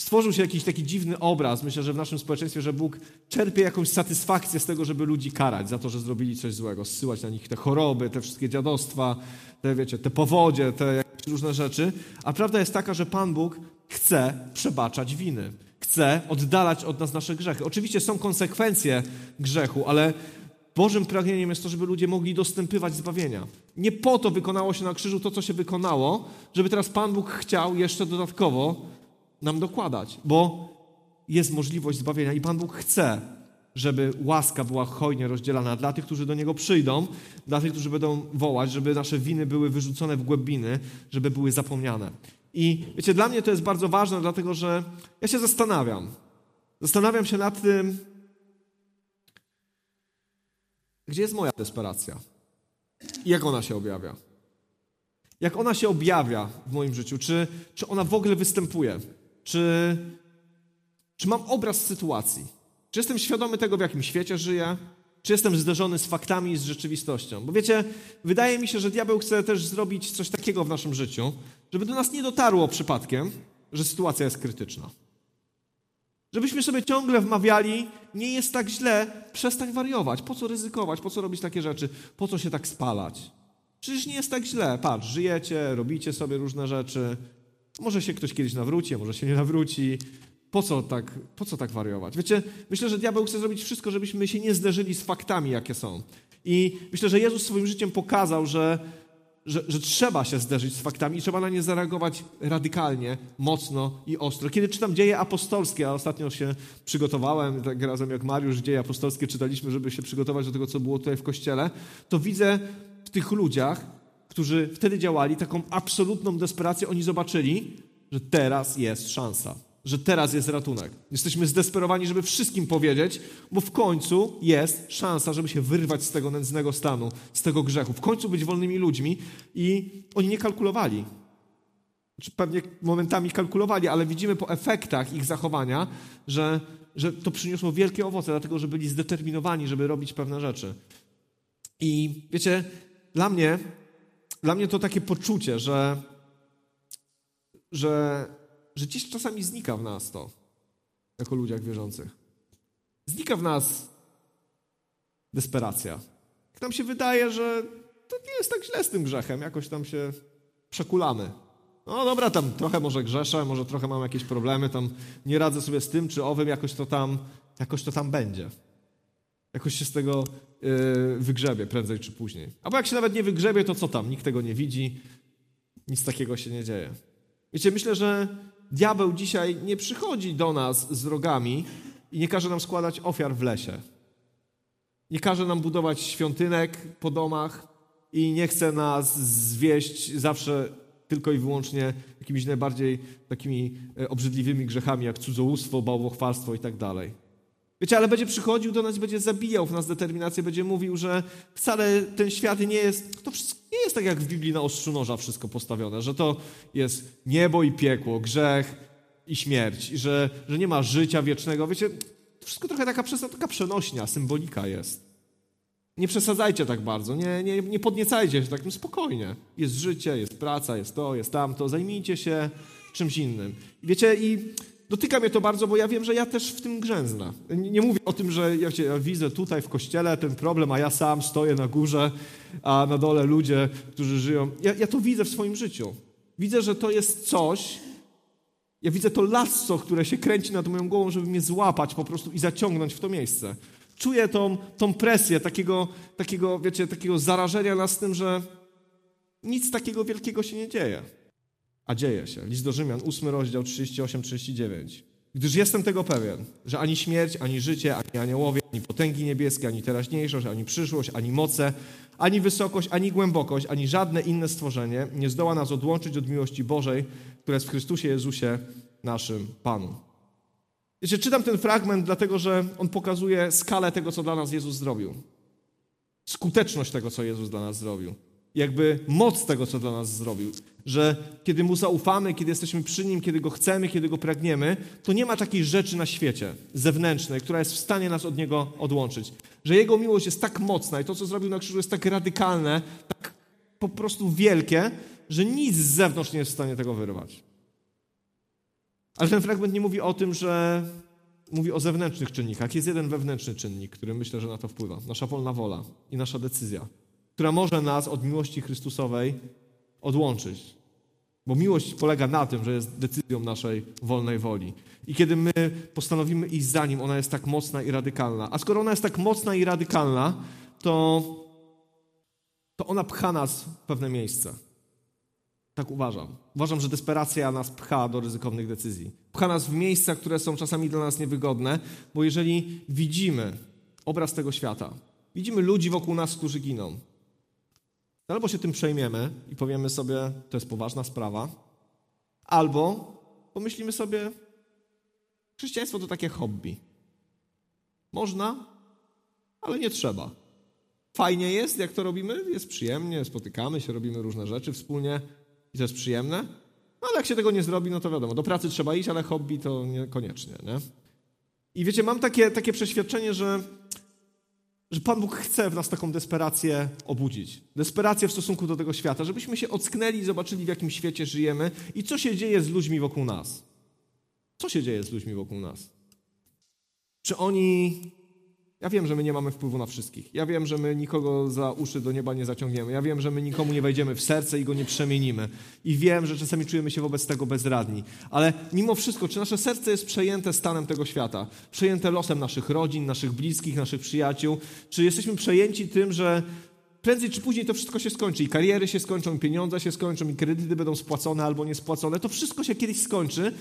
Stworzył się jakiś taki dziwny obraz, myślę, że w naszym społeczeństwie, że Bóg czerpie jakąś satysfakcję z tego, żeby ludzi karać za to, że zrobili coś złego, zsyłać na nich te choroby, te wszystkie dziadostwa, te, wiecie, te powodzie, te różne rzeczy. A prawda jest taka, że Pan Bóg chce przebaczać winy. Chce oddalać od nas nasze grzechy. Oczywiście są konsekwencje grzechu, ale Bożym pragnieniem jest to, żeby ludzie mogli dostępywać zbawienia. Nie po to wykonało się na krzyżu to, co się wykonało, żeby teraz Pan Bóg chciał jeszcze dodatkowo nam dokładać, bo jest możliwość zbawienia i Pan Bóg chce, żeby łaska była hojnie rozdzielana dla tych, którzy do Niego przyjdą, dla tych, którzy będą wołać, żeby nasze winy były wyrzucone w głębiny, żeby były zapomniane. I wiecie, dla mnie to jest bardzo ważne, dlatego że ja się zastanawiam. Zastanawiam się nad tym, gdzie jest moja desperacja i jak ona się objawia. Jak ona się objawia w moim życiu? Czy, czy ona w ogóle występuje? Czy, czy mam obraz sytuacji? Czy jestem świadomy tego, w jakim świecie żyję? Czy jestem zderzony z faktami i z rzeczywistością? Bo wiecie, wydaje mi się, że diabeł chce też zrobić coś takiego w naszym życiu, żeby do nas nie dotarło przypadkiem, że sytuacja jest krytyczna. Żebyśmy sobie ciągle wmawiali, nie jest tak źle, przestań wariować. Po co ryzykować? Po co robić takie rzeczy? Po co się tak spalać? Przecież nie jest tak źle. Patrz, żyjecie, robicie sobie różne rzeczy. Może się ktoś kiedyś nawróci, a może się nie nawróci. Po co, tak, po co tak wariować? Wiecie, myślę, że diabeł chce zrobić wszystko, żebyśmy się nie zderzyli z faktami, jakie są. I myślę, że Jezus swoim życiem pokazał, że, że, że, trzeba się zderzyć z faktami i trzeba na nie zareagować radykalnie, mocno i ostro. Kiedy czytam dzieje apostolskie, a ostatnio się przygotowałem, tak razem jak Mariusz, dzieje apostolskie czytaliśmy, żeby się przygotować do tego, co było tutaj w kościele, to widzę w tych ludziach, którzy wtedy działali, taką absolutną desperację. Oni zobaczyli, że teraz jest szansa, że teraz jest ratunek. Jesteśmy zdesperowani, żeby wszystkim powiedzieć, bo w końcu jest szansa, żeby się wyrwać z tego nędznego stanu, z tego grzechu. W końcu być wolnymi ludźmi i oni nie kalkulowali. Znaczy, pewnie momentami kalkulowali, ale widzimy po efektach ich zachowania, że, że to przyniosło wielkie owoce, dlatego że byli zdeterminowani, żeby robić pewne rzeczy. I wiecie, dla mnie, dla mnie to takie poczucie, że, że, że gdzieś czasami znika w nas to, jako ludziach wierzących. Znika w nas desperacja. Jak nam się wydaje, że to nie jest tak źle z tym grzechem, jakoś tam się przekulamy. No dobra, tam trochę może grzeszę, może trochę mam jakieś problemy, tam nie radzę sobie z tym czy owym, jakoś to tam, jakoś to tam będzie. Jakoś się z tego yy, wygrzebie prędzej czy później. Albo jak się nawet nie wygrzebie, to co tam? Nikt tego nie widzi, nic takiego się nie dzieje. Wiecie, myślę, że diabeł dzisiaj nie przychodzi do nas z rogami i nie każe nam składać ofiar w lesie. Nie każe nam budować świątynek po domach i nie chce nas zwieść zawsze tylko i wyłącznie jakimiś najbardziej takimi e, obrzydliwymi grzechami, jak cudzołóstwo, bałwochwalstwo i tak dalej. Wiecie, ale będzie przychodził do nas, będzie zabijał w nas determinację, będzie mówił, że wcale ten świat nie jest, to wszystko nie jest tak jak w Biblii na ostrzu noża wszystko postawione, że to jest niebo i piekło, grzech i śmierć, i że, że nie ma życia wiecznego. Wiecie, to wszystko trochę taka, taka przenośnia, symbolika jest. Nie przesadzajcie tak bardzo, nie, nie, nie podniecajcie się tak, no spokojnie. Jest życie, jest praca, jest to, jest tamto, zajmijcie się czymś innym. Wiecie, i dotyka mnie to bardzo, bo ja wiem, że ja też w tym grzęznę. Nie, mówię o tym, że ja, ja widzę tutaj w kościele ten problem, a ja sam stoję na górze, a na dole ludzie, którzy żyją. Ja, ja to widzę w swoim życiu. Widzę, że to jest coś, ja widzę to lasso, które się kręci nad moją głową, żeby mnie złapać po prostu i zaciągnąć w to miejsce. Czuję tą, tą presję takiego, takiego, wiecie, takiego zarażenia nas tym, że nic takiego wielkiego się nie dzieje. A dzieje się. List do Rzymian, 8 rozdział 38-39. Gdyż jestem tego pewien, że ani śmierć, ani życie, ani aniołowie, ani potęgi niebieskie, ani teraźniejszość, ani przyszłość, ani moce, ani wysokość, ani głębokość, ani żadne inne stworzenie nie zdoła nas odłączyć od miłości Bożej, która jest w Chrystusie Jezusie, naszym Panu. Wiecie, czytam ten fragment, dlatego że on pokazuje skalę tego, co dla nas Jezus zrobił. Skuteczność tego, co Jezus dla nas zrobił. Jakby moc tego, co dla nas zrobił. Że kiedy Mu zaufamy, kiedy jesteśmy przy Nim, kiedy Go chcemy, kiedy Go pragniemy, to nie ma takiej rzeczy na świecie zewnętrznej, która jest w stanie nas od Niego odłączyć. Że Jego miłość jest tak mocna i to, co zrobił na krzyżu, jest tak radykalne, tak po prostu wielkie, że nic z zewnątrz nie jest w stanie tego wyrwać. Ale ten fragment nie mówi o tym, że mówi o zewnętrznych czynnikach. Jest jeden wewnętrzny czynnik, który myślę, że na to wpływa. Nasza wolna wola i nasza decyzja, która może nas od miłości Chrystusowej odłączyć. Bo miłość polega na tym, że jest decyzją naszej wolnej woli. I kiedy my postanowimy iść za nim, ona jest tak mocna i radykalna. A skoro ona jest tak mocna i radykalna, to, to ona pcha nas w pewne miejsce. Tak uważam. Uważam, że desperacja nas pcha do ryzykownych decyzji. Pcha nas w miejsca, które są czasami dla nas niewygodne, bo jeżeli widzimy obraz tego świata, widzimy ludzi wokół nas, którzy giną, albo się tym przejmiemy i powiemy sobie, to jest poważna sprawa, albo pomyślimy sobie, chrześcijaństwo to takie hobby. Można, ale nie trzeba. Fajnie jest, jak to robimy, jest przyjemnie, spotykamy się, robimy różne rzeczy wspólnie, i to jest przyjemne. No ale jak się tego nie zrobi, no to wiadomo, do pracy trzeba iść, ale hobby to niekoniecznie, nie? I wiecie, mam takie, takie przeświadczenie, że, że Pan Bóg chce w nas taką desperację obudzić. Desperację w stosunku do tego świata, żebyśmy się ocknęli i zobaczyli, w jakim świecie żyjemy i co się dzieje z ludźmi wokół nas. Co się dzieje z ludźmi wokół nas? Czy oni ja wiem, że my nie mamy wpływu na wszystkich. Ja wiem, że my nikogo za uszy do nieba nie zaciągniemy. Ja wiem, że my nikomu nie wejdziemy w serce i go nie przemienimy. I wiem, że czasami czujemy się wobec tego bezradni. Ale mimo wszystko, czy nasze serce jest przejęte stanem tego świata? Przejęte losem naszych rodzin, naszych bliskich, naszych przyjaciół? Czy jesteśmy przejęci tym, że prędzej czy później to wszystko się skończy. I kariery się skończą, i pieniądze się skończą, i kredyty będą spłacone albo niespłacone. To wszystko się kiedyś skończy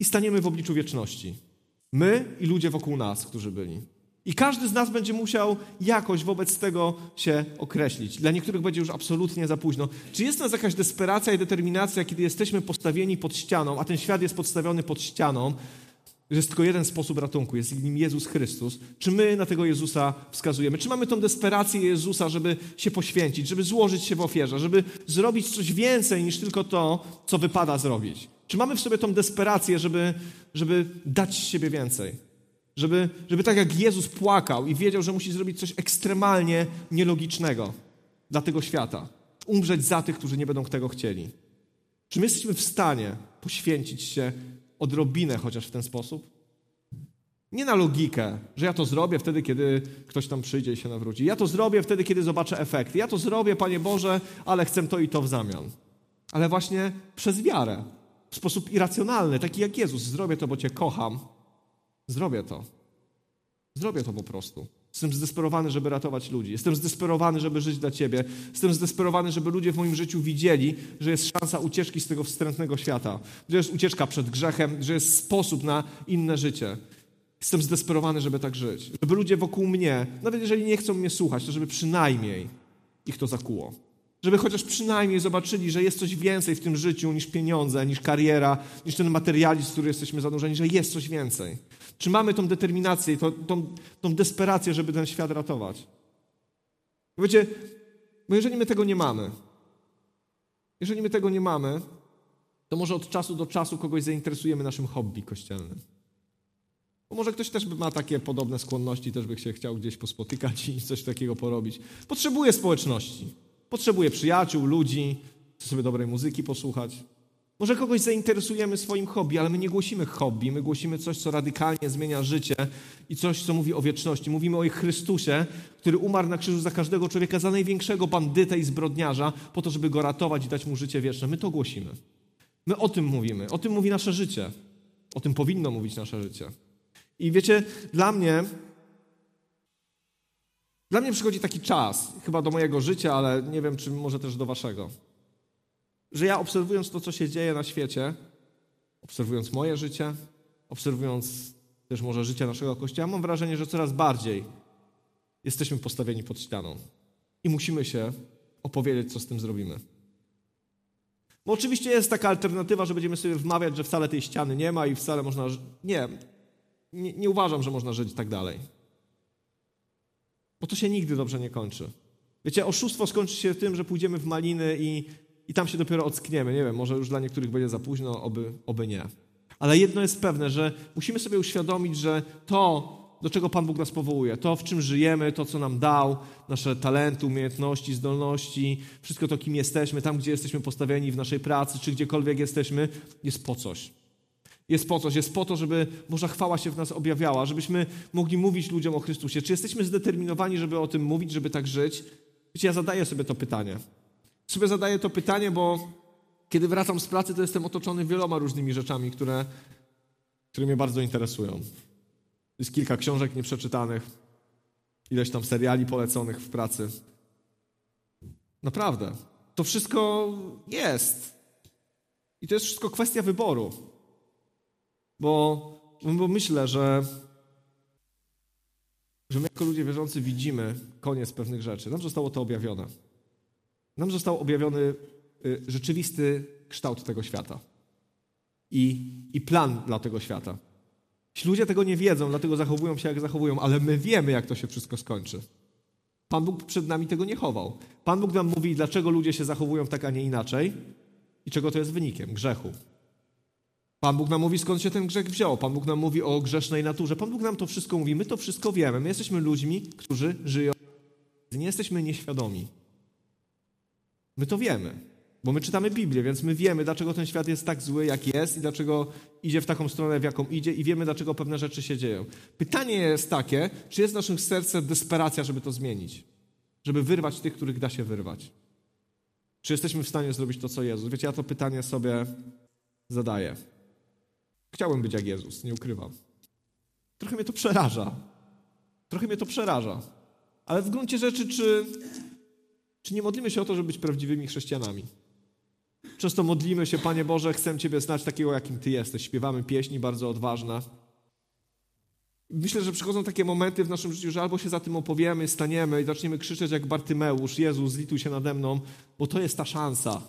i staniemy w obliczu wieczności. My i ludzie wokół nas, którzy byli. I każdy z nas będzie musiał jakoś wobec tego się określić. Dla niektórych będzie już absolutnie za późno. Czy jest nas jakaś desperacja i determinacja, kiedy jesteśmy postawieni pod ścianą, a ten świat jest podstawiony pod ścianą, że jest tylko jeden sposób ratunku, jest nim Jezus Chrystus. Czy my na tego Jezusa wskazujemy? Czy mamy tą desperację Jezusa, żeby się poświęcić, żeby złożyć się w ofierze, żeby zrobić coś więcej niż tylko to, co wypada zrobić? Czy mamy w sobie tą desperację, żeby, żeby dać siebie więcej? Żeby, żeby tak jak Jezus płakał i wiedział, że musi zrobić coś ekstremalnie nielogicznego dla tego świata. Umrzeć za tych, którzy nie będą tego chcieli. Czy my jesteśmy w stanie poświęcić się odrobinę chociaż w ten sposób? Nie na logikę, że ja to zrobię wtedy, kiedy ktoś tam przyjdzie i się nawróci. Ja to zrobię wtedy, kiedy zobaczę efekty. Ja to zrobię, Panie Boże, ale chcę to i to w zamian. Ale właśnie przez wiarę, w sposób irracjonalny, taki jak Jezus. Zrobię to, bo Cię kocham Zrobię to. Zrobię to po prostu. Jestem zdesperowany, żeby ratować ludzi. Jestem zdesperowany, żeby żyć dla Ciebie. Jestem zdesperowany, żeby ludzie w moim życiu widzieli, że jest szansa ucieczki z tego wstrętnego świata, że jest ucieczka przed grzechem, że jest sposób na inne życie. Jestem zdesperowany, żeby tak żyć. Żeby ludzie wokół mnie, nawet jeżeli nie chcą mnie słuchać, to żeby przynajmniej ich to zakuło. Żeby chociaż przynajmniej zobaczyli, że jest coś więcej w tym życiu niż pieniądze, niż kariera, niż ten materializm, w który jesteśmy zanurzeni, że jest coś więcej. Czy mamy tą determinację, tą, tą, tą desperację, żeby ten świat ratować? Wiecie, bo jeżeli my tego nie mamy, jeżeli my tego nie mamy, to może od czasu do czasu kogoś zainteresujemy naszym hobby kościelnym. Bo może ktoś też ma takie podobne skłonności, też by się chciał gdzieś pospotykać i coś takiego porobić. Potrzebuje społeczności. Potrzebuje przyjaciół, ludzi, chce sobie dobrej muzyki posłuchać. Może kogoś zainteresujemy swoim hobby, ale my nie głosimy hobby, my głosimy coś, co radykalnie zmienia życie i coś, co mówi o wieczności. Mówimy o Chrystusie, który umarł na krzyżu za każdego człowieka, za największego bandytę i zbrodniarza, po to, żeby go ratować i dać mu życie wieczne. My to głosimy. My o tym mówimy. O tym mówi nasze życie. O tym powinno mówić nasze życie. I wiecie, dla mnie dla mnie przychodzi taki czas, chyba do mojego życia, ale nie wiem, czy może też do waszego, że ja obserwując to, co się dzieje na świecie, obserwując moje życie, obserwując też może życie naszego Kościoła, mam wrażenie, że coraz bardziej jesteśmy postawieni pod ścianą i musimy się opowiedzieć, co z tym zrobimy. Bo oczywiście jest taka alternatywa, że będziemy sobie wmawiać, że wcale tej ściany nie ma i wcale można. Nie, nie, nie uważam, że można żyć tak dalej. Bo to się nigdy dobrze nie kończy. Wiecie, oszustwo skończy się tym, że pójdziemy w maliny i, i tam się dopiero ockniemy. Nie wiem, może już dla niektórych będzie za późno, oby, oby nie. Ale jedno jest pewne, że musimy sobie uświadomić, że to, do czego Pan Bóg nas powołuje, to, w czym żyjemy, to, co nam dał, nasze talenty, umiejętności, zdolności, wszystko to, kim jesteśmy, tam, gdzie jesteśmy postawieni w naszej pracy, czy gdziekolwiek jesteśmy, jest po coś. Jest po coś, jest po to, żeby Boża chwała się w nas objawiała, żebyśmy mogli mówić ludziom o Chrystusie. Czy jesteśmy zdeterminowani, żeby o tym mówić, żeby tak żyć? Wiecie, ja zadaję sobie to pytanie. Sobie zadaję to pytanie, bo kiedy wracam z pracy, to jestem otoczony wieloma różnymi rzeczami, które, które mnie bardzo interesują. Jest kilka książek nieprzeczytanych, ileś tam seriali poleconych w pracy. Naprawdę. To wszystko jest. I to jest wszystko kwestia wyboru. Bo, bo myślę, że, że my jako ludzie wierzący widzimy koniec pewnych rzeczy. Nam zostało to objawione. Nam został objawiony y, rzeczywisty kształt tego świata i, i plan dla tego świata. Ci ludzie tego nie wiedzą, dlatego zachowują się jak zachowują, ale my wiemy, jak to się wszystko skończy. Pan Bóg przed nami tego nie chował. Pan Bóg nam mówi, dlaczego ludzie się zachowują tak, a nie inaczej i czego to jest wynikiem grzechu. Pan Bóg nam mówi, skąd się ten grzech wziął. Pan Bóg nam mówi o grzesznej naturze. Pan Bóg nam to wszystko mówi. My to wszystko wiemy. My jesteśmy ludźmi, którzy żyją. Nie jesteśmy nieświadomi. My to wiemy. Bo my czytamy Biblię, więc my wiemy, dlaczego ten świat jest tak zły, jak jest i dlaczego idzie w taką stronę, w jaką idzie i wiemy, dlaczego pewne rzeczy się dzieją. Pytanie jest takie, czy jest w naszym sercu desperacja, żeby to zmienić? Żeby wyrwać tych, których da się wyrwać? Czy jesteśmy w stanie zrobić to, co Jezus? Wiecie, ja to pytanie sobie zadaję. Chciałbym być jak Jezus, nie ukrywam. Trochę mnie to przeraża. Trochę mnie to przeraża. Ale w gruncie rzeczy, czy, czy nie modlimy się o to, żeby być prawdziwymi chrześcijanami? Często modlimy się, Panie Boże, chcę Ciebie znać takiego, jakim Ty jesteś. Śpiewamy pieśni bardzo odważne. Myślę, że przychodzą takie momenty w naszym życiu, że albo się za tym opowiemy, staniemy i zaczniemy krzyczeć jak Bartymeusz, Jezus, zlituj się nade mną, bo to jest ta szansa.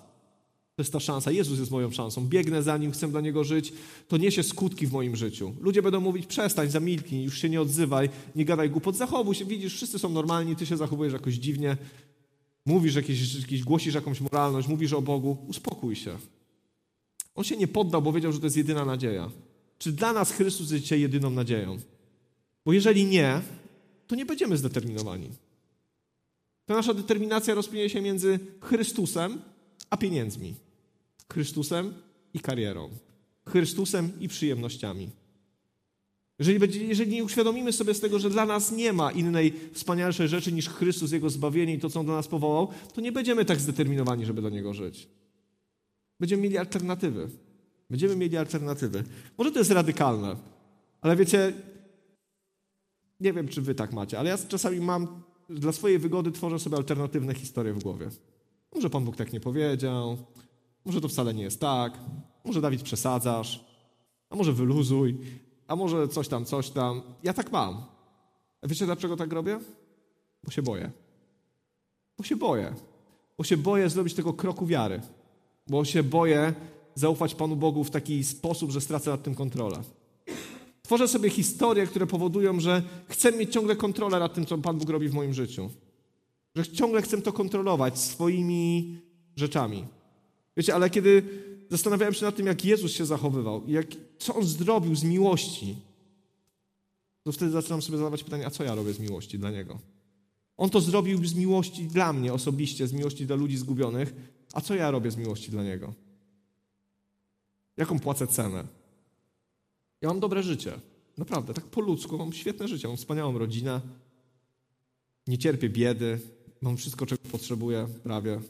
To jest ta szansa. Jezus jest moją szansą. Biegnę za Nim, chcę dla Niego żyć. To niesie skutki w moim życiu. Ludzie będą mówić, przestań, zamilknij, już się nie odzywaj, nie gadaj głupot, zachowuj się. Widzisz, wszyscy są normalni, Ty się zachowujesz jakoś dziwnie. Mówisz jakieś, jakieś, głosisz jakąś moralność, mówisz o Bogu, uspokój się. On się nie poddał, bo wiedział, że to jest jedyna nadzieja. Czy dla nas Chrystus jest dzisiaj jedyną nadzieją? Bo jeżeli nie, to nie będziemy zdeterminowani. Ta nasza determinacja rozpłynie się między Chrystusem a pieniędzmi. Chrystusem i karierą. Chrystusem i przyjemnościami. Jeżeli, jeżeli nie uświadomimy sobie z tego, że dla nas nie ma innej wspanialszej rzeczy niż Chrystus, Jego zbawienie i to, co On do nas powołał, to nie będziemy tak zdeterminowani, żeby do Niego żyć. Będziemy mieli alternatywy. Będziemy mieli alternatywy. Może to jest radykalne, ale wiecie, nie wiem, czy wy tak macie, ale ja czasami mam, dla swojej wygody tworzę sobie alternatywne historie w głowie. Może Pan Bóg tak nie powiedział, może to wcale nie jest tak, może Dawid przesadzasz, a może wyluzuj, a może coś tam, coś tam. Ja tak mam. A wiecie dlaczego tak robię? Bo się boję. Bo się boję. Bo się boję zrobić tego kroku wiary. Bo się boję zaufać Panu Bogu w taki sposób, że stracę nad tym kontrolę. Tworzę sobie historie, które powodują, że chcę mieć ciągle kontrolę nad tym, co Pan Bóg robi w moim życiu. Że ciągle chcę to kontrolować swoimi rzeczami. Wiecie, ale kiedy zastanawiałem się nad tym, jak Jezus się zachowywał jak, co On zrobił z miłości, to wtedy zaczynam sobie zadawać pytanie, a co ja robię z miłości dla Niego? On to zrobił z miłości dla mnie osobiście, z miłości dla ludzi zgubionych, a co ja robię z miłości dla Niego? Jaką płacę cenę? Ja mam dobre życie. Naprawdę, tak po ludzku mam świetne życie. Mam wspaniałą rodzinę. Nie cierpię biedy. Mam wszystko, czego potrzebuję, prawie.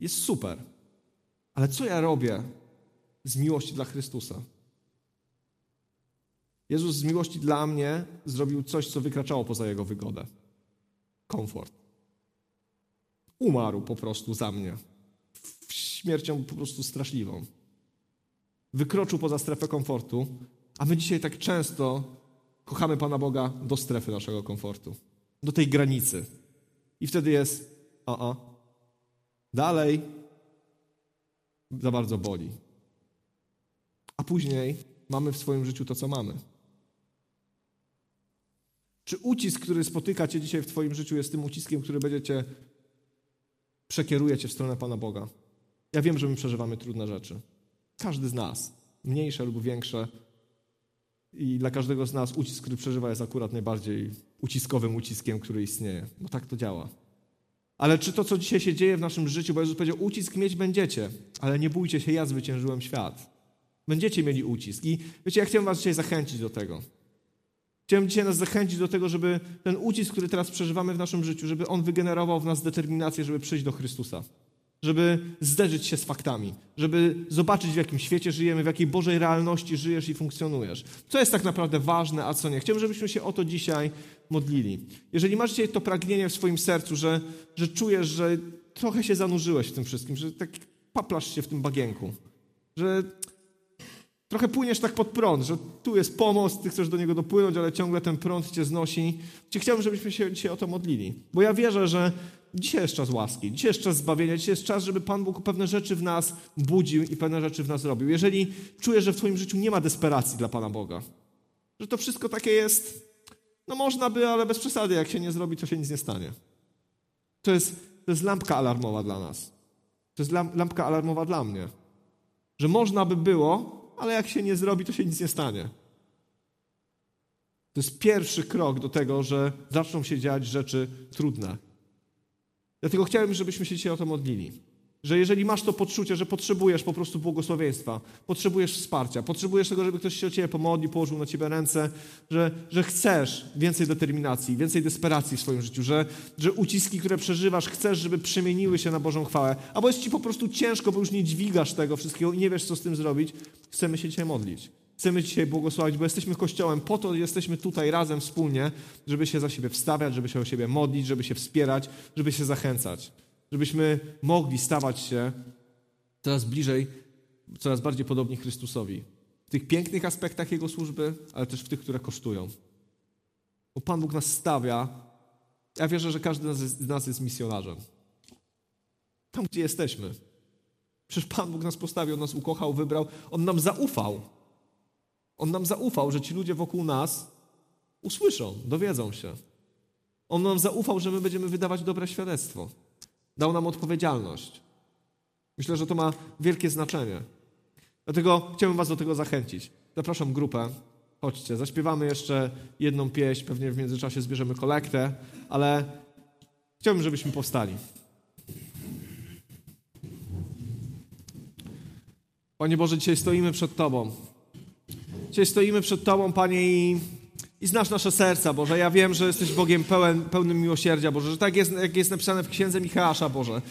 Jest super. Ale co ja robię z miłości dla Chrystusa? Jezus z miłości dla mnie zrobił coś, co wykraczało poza Jego wygodę. Komfort. Umarł po prostu za mnie. Śmiercią po prostu straszliwą. Wykroczył poza strefę komfortu, a my dzisiaj tak często kochamy Pana Boga do strefy naszego komfortu. Do tej granicy. I wtedy jest, o, o, dalej, za bardzo boli. A później mamy w swoim życiu to, co mamy. Czy ucisk, który spotyka cię dzisiaj w twoim życiu jest tym uciskiem, który będzie cię przekieruje cię w stronę Pana Boga? Ja wiem, że my przeżywamy trudne rzeczy. Każdy z nas, mniejsze lub większe. I dla każdego z nas ucisk, który przeżywa, jest akurat najbardziej uciskowym uciskiem, który istnieje. Bo tak to działa. Ale czy to, co dzisiaj się dzieje w naszym życiu, bo Jezus powiedział, ucisk mieć będziecie, ale nie bójcie się, ja zwyciężyłem świat. Będziecie mieli ucisk. I wiecie, ja chciałem was dzisiaj zachęcić do tego. Chciałem dzisiaj nas zachęcić do tego, żeby ten ucisk, który teraz przeżywamy w naszym życiu, żeby on wygenerował w nas determinację, żeby przyjść do Chrystusa. Żeby zderzyć się z faktami, żeby zobaczyć, w jakim świecie żyjemy, w jakiej Bożej realności żyjesz i funkcjonujesz. Co jest tak naprawdę ważne, a co nie. Chciałbym, żebyśmy się o to dzisiaj modlili. Jeżeli masz dzisiaj to pragnienie w swoim sercu, że, że czujesz, że trochę się zanurzyłeś w tym wszystkim, że tak paplasz się w tym bagienku, że Trochę płyniesz tak pod prąd, że tu jest pomost, ty chcesz do niego dopłynąć, ale ciągle ten prąd cię znosi. Chciałbym, żebyśmy się dzisiaj o to modlili. Bo ja wierzę, że dzisiaj jest czas łaski, dzisiaj jest czas zbawienia, dzisiaj jest czas, żeby Pan Bóg pewne rzeczy w nas budził i pewne rzeczy w nas robił. Jeżeli czujesz, że w twoim życiu nie ma desperacji dla Pana Boga, że to wszystko takie jest, no można by, ale bez przesady, jak się nie zrobi, to się nic nie stanie. To jest, to jest lampka alarmowa dla nas. To jest lampka alarmowa dla mnie. Że można by było, ale jak się nie zrobi, to się nic nie stanie. To jest pierwszy krok do tego, że zaczną się dziać rzeczy trudne. Dlatego chciałem, żebyśmy się dzisiaj o to modlili. Że jeżeli masz to poczucie, że potrzebujesz po prostu błogosławieństwa, potrzebujesz wsparcia, potrzebujesz tego, żeby ktoś się o ciebie pomodlił, położył na ciebie ręce, że, że chcesz więcej determinacji, więcej desperacji w swoim życiu, że, że uciski, które przeżywasz, chcesz, żeby przemieniły się na Bożą chwałę, albo jest ci po prostu ciężko, bo już nie dźwigasz tego wszystkiego i nie wiesz, co z tym zrobić, chcemy się dzisiaj modlić. Chcemy dzisiaj błogosławić, bo jesteśmy Kościołem, po to jesteśmy tutaj razem wspólnie, żeby się za siebie wstawiać, żeby się o siebie modlić, żeby się wspierać, żeby się zachęcać żebyśmy mogli stawać się coraz bliżej, coraz bardziej podobni Chrystusowi. W tych pięknych aspektach Jego służby, ale też w tych, które kosztują. Bo Pan Bóg nas stawia. Ja wierzę, że każdy z nas jest misjonarzem. Tam, gdzie jesteśmy. Przecież Pan Bóg nas postawił, nas ukochał, wybrał. On nam zaufał. On nam zaufał, że ci ludzie wokół nas usłyszą, dowiedzą się. On nam zaufał, że my będziemy wydawać dobre świadectwo. Dał nam odpowiedzialność. Myślę, że to ma wielkie znaczenie. Dlatego chciałbym Was do tego zachęcić. Zapraszam grupę. Chodźcie, zaśpiewamy jeszcze jedną pieśń, pewnie w międzyczasie zbierzemy kolektę, ale chciałbym, żebyśmy powstali. Panie Boże, dzisiaj stoimy przed Tobą. Dzisiaj stoimy przed Tobą, Panie, i i znasz nasze serca, Boże. Ja wiem, że jesteś Bogiem pełen, pełnym miłosierdzia, Boże, że tak jest, jak jest napisane w księdze Michała, Boże.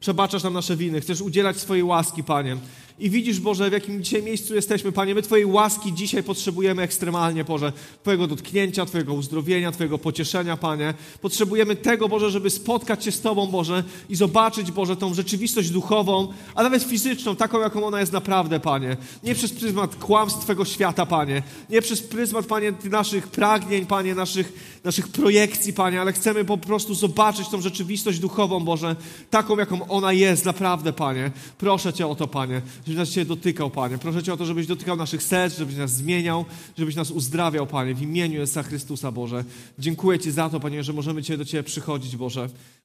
Przebaczasz nam nasze winy, chcesz udzielać swojej łaski, Panie. I widzisz, Boże, w jakim dzisiaj miejscu jesteśmy, Panie. My Twojej łaski dzisiaj potrzebujemy ekstremalnie, Boże. Twojego dotknięcia, Twojego uzdrowienia, Twojego pocieszenia, Panie. Potrzebujemy tego, Boże, żeby spotkać się z Tobą, Boże, i zobaczyć, Boże, tą rzeczywistość duchową, a nawet fizyczną, taką, jaką ona jest naprawdę, Panie. Nie przez pryzmat kłamstw Twego świata, Panie. Nie przez pryzmat, Panie, naszych pragnień, Panie, naszych, naszych projekcji, Panie, ale chcemy po prostu zobaczyć tą rzeczywistość duchową, Boże, taką, jaką ona jest naprawdę, Panie. Proszę Cię o to, Panie żebyś nas Cię dotykał, Panie. Proszę Cię o to, żebyś dotykał naszych serc, żebyś nas zmieniał, żebyś nas uzdrawiał, Panie, w imieniu Jezusa Chrystusa, Boże. Dziękuję Ci za to, Panie, że możemy Cię do Ciebie przychodzić, Boże.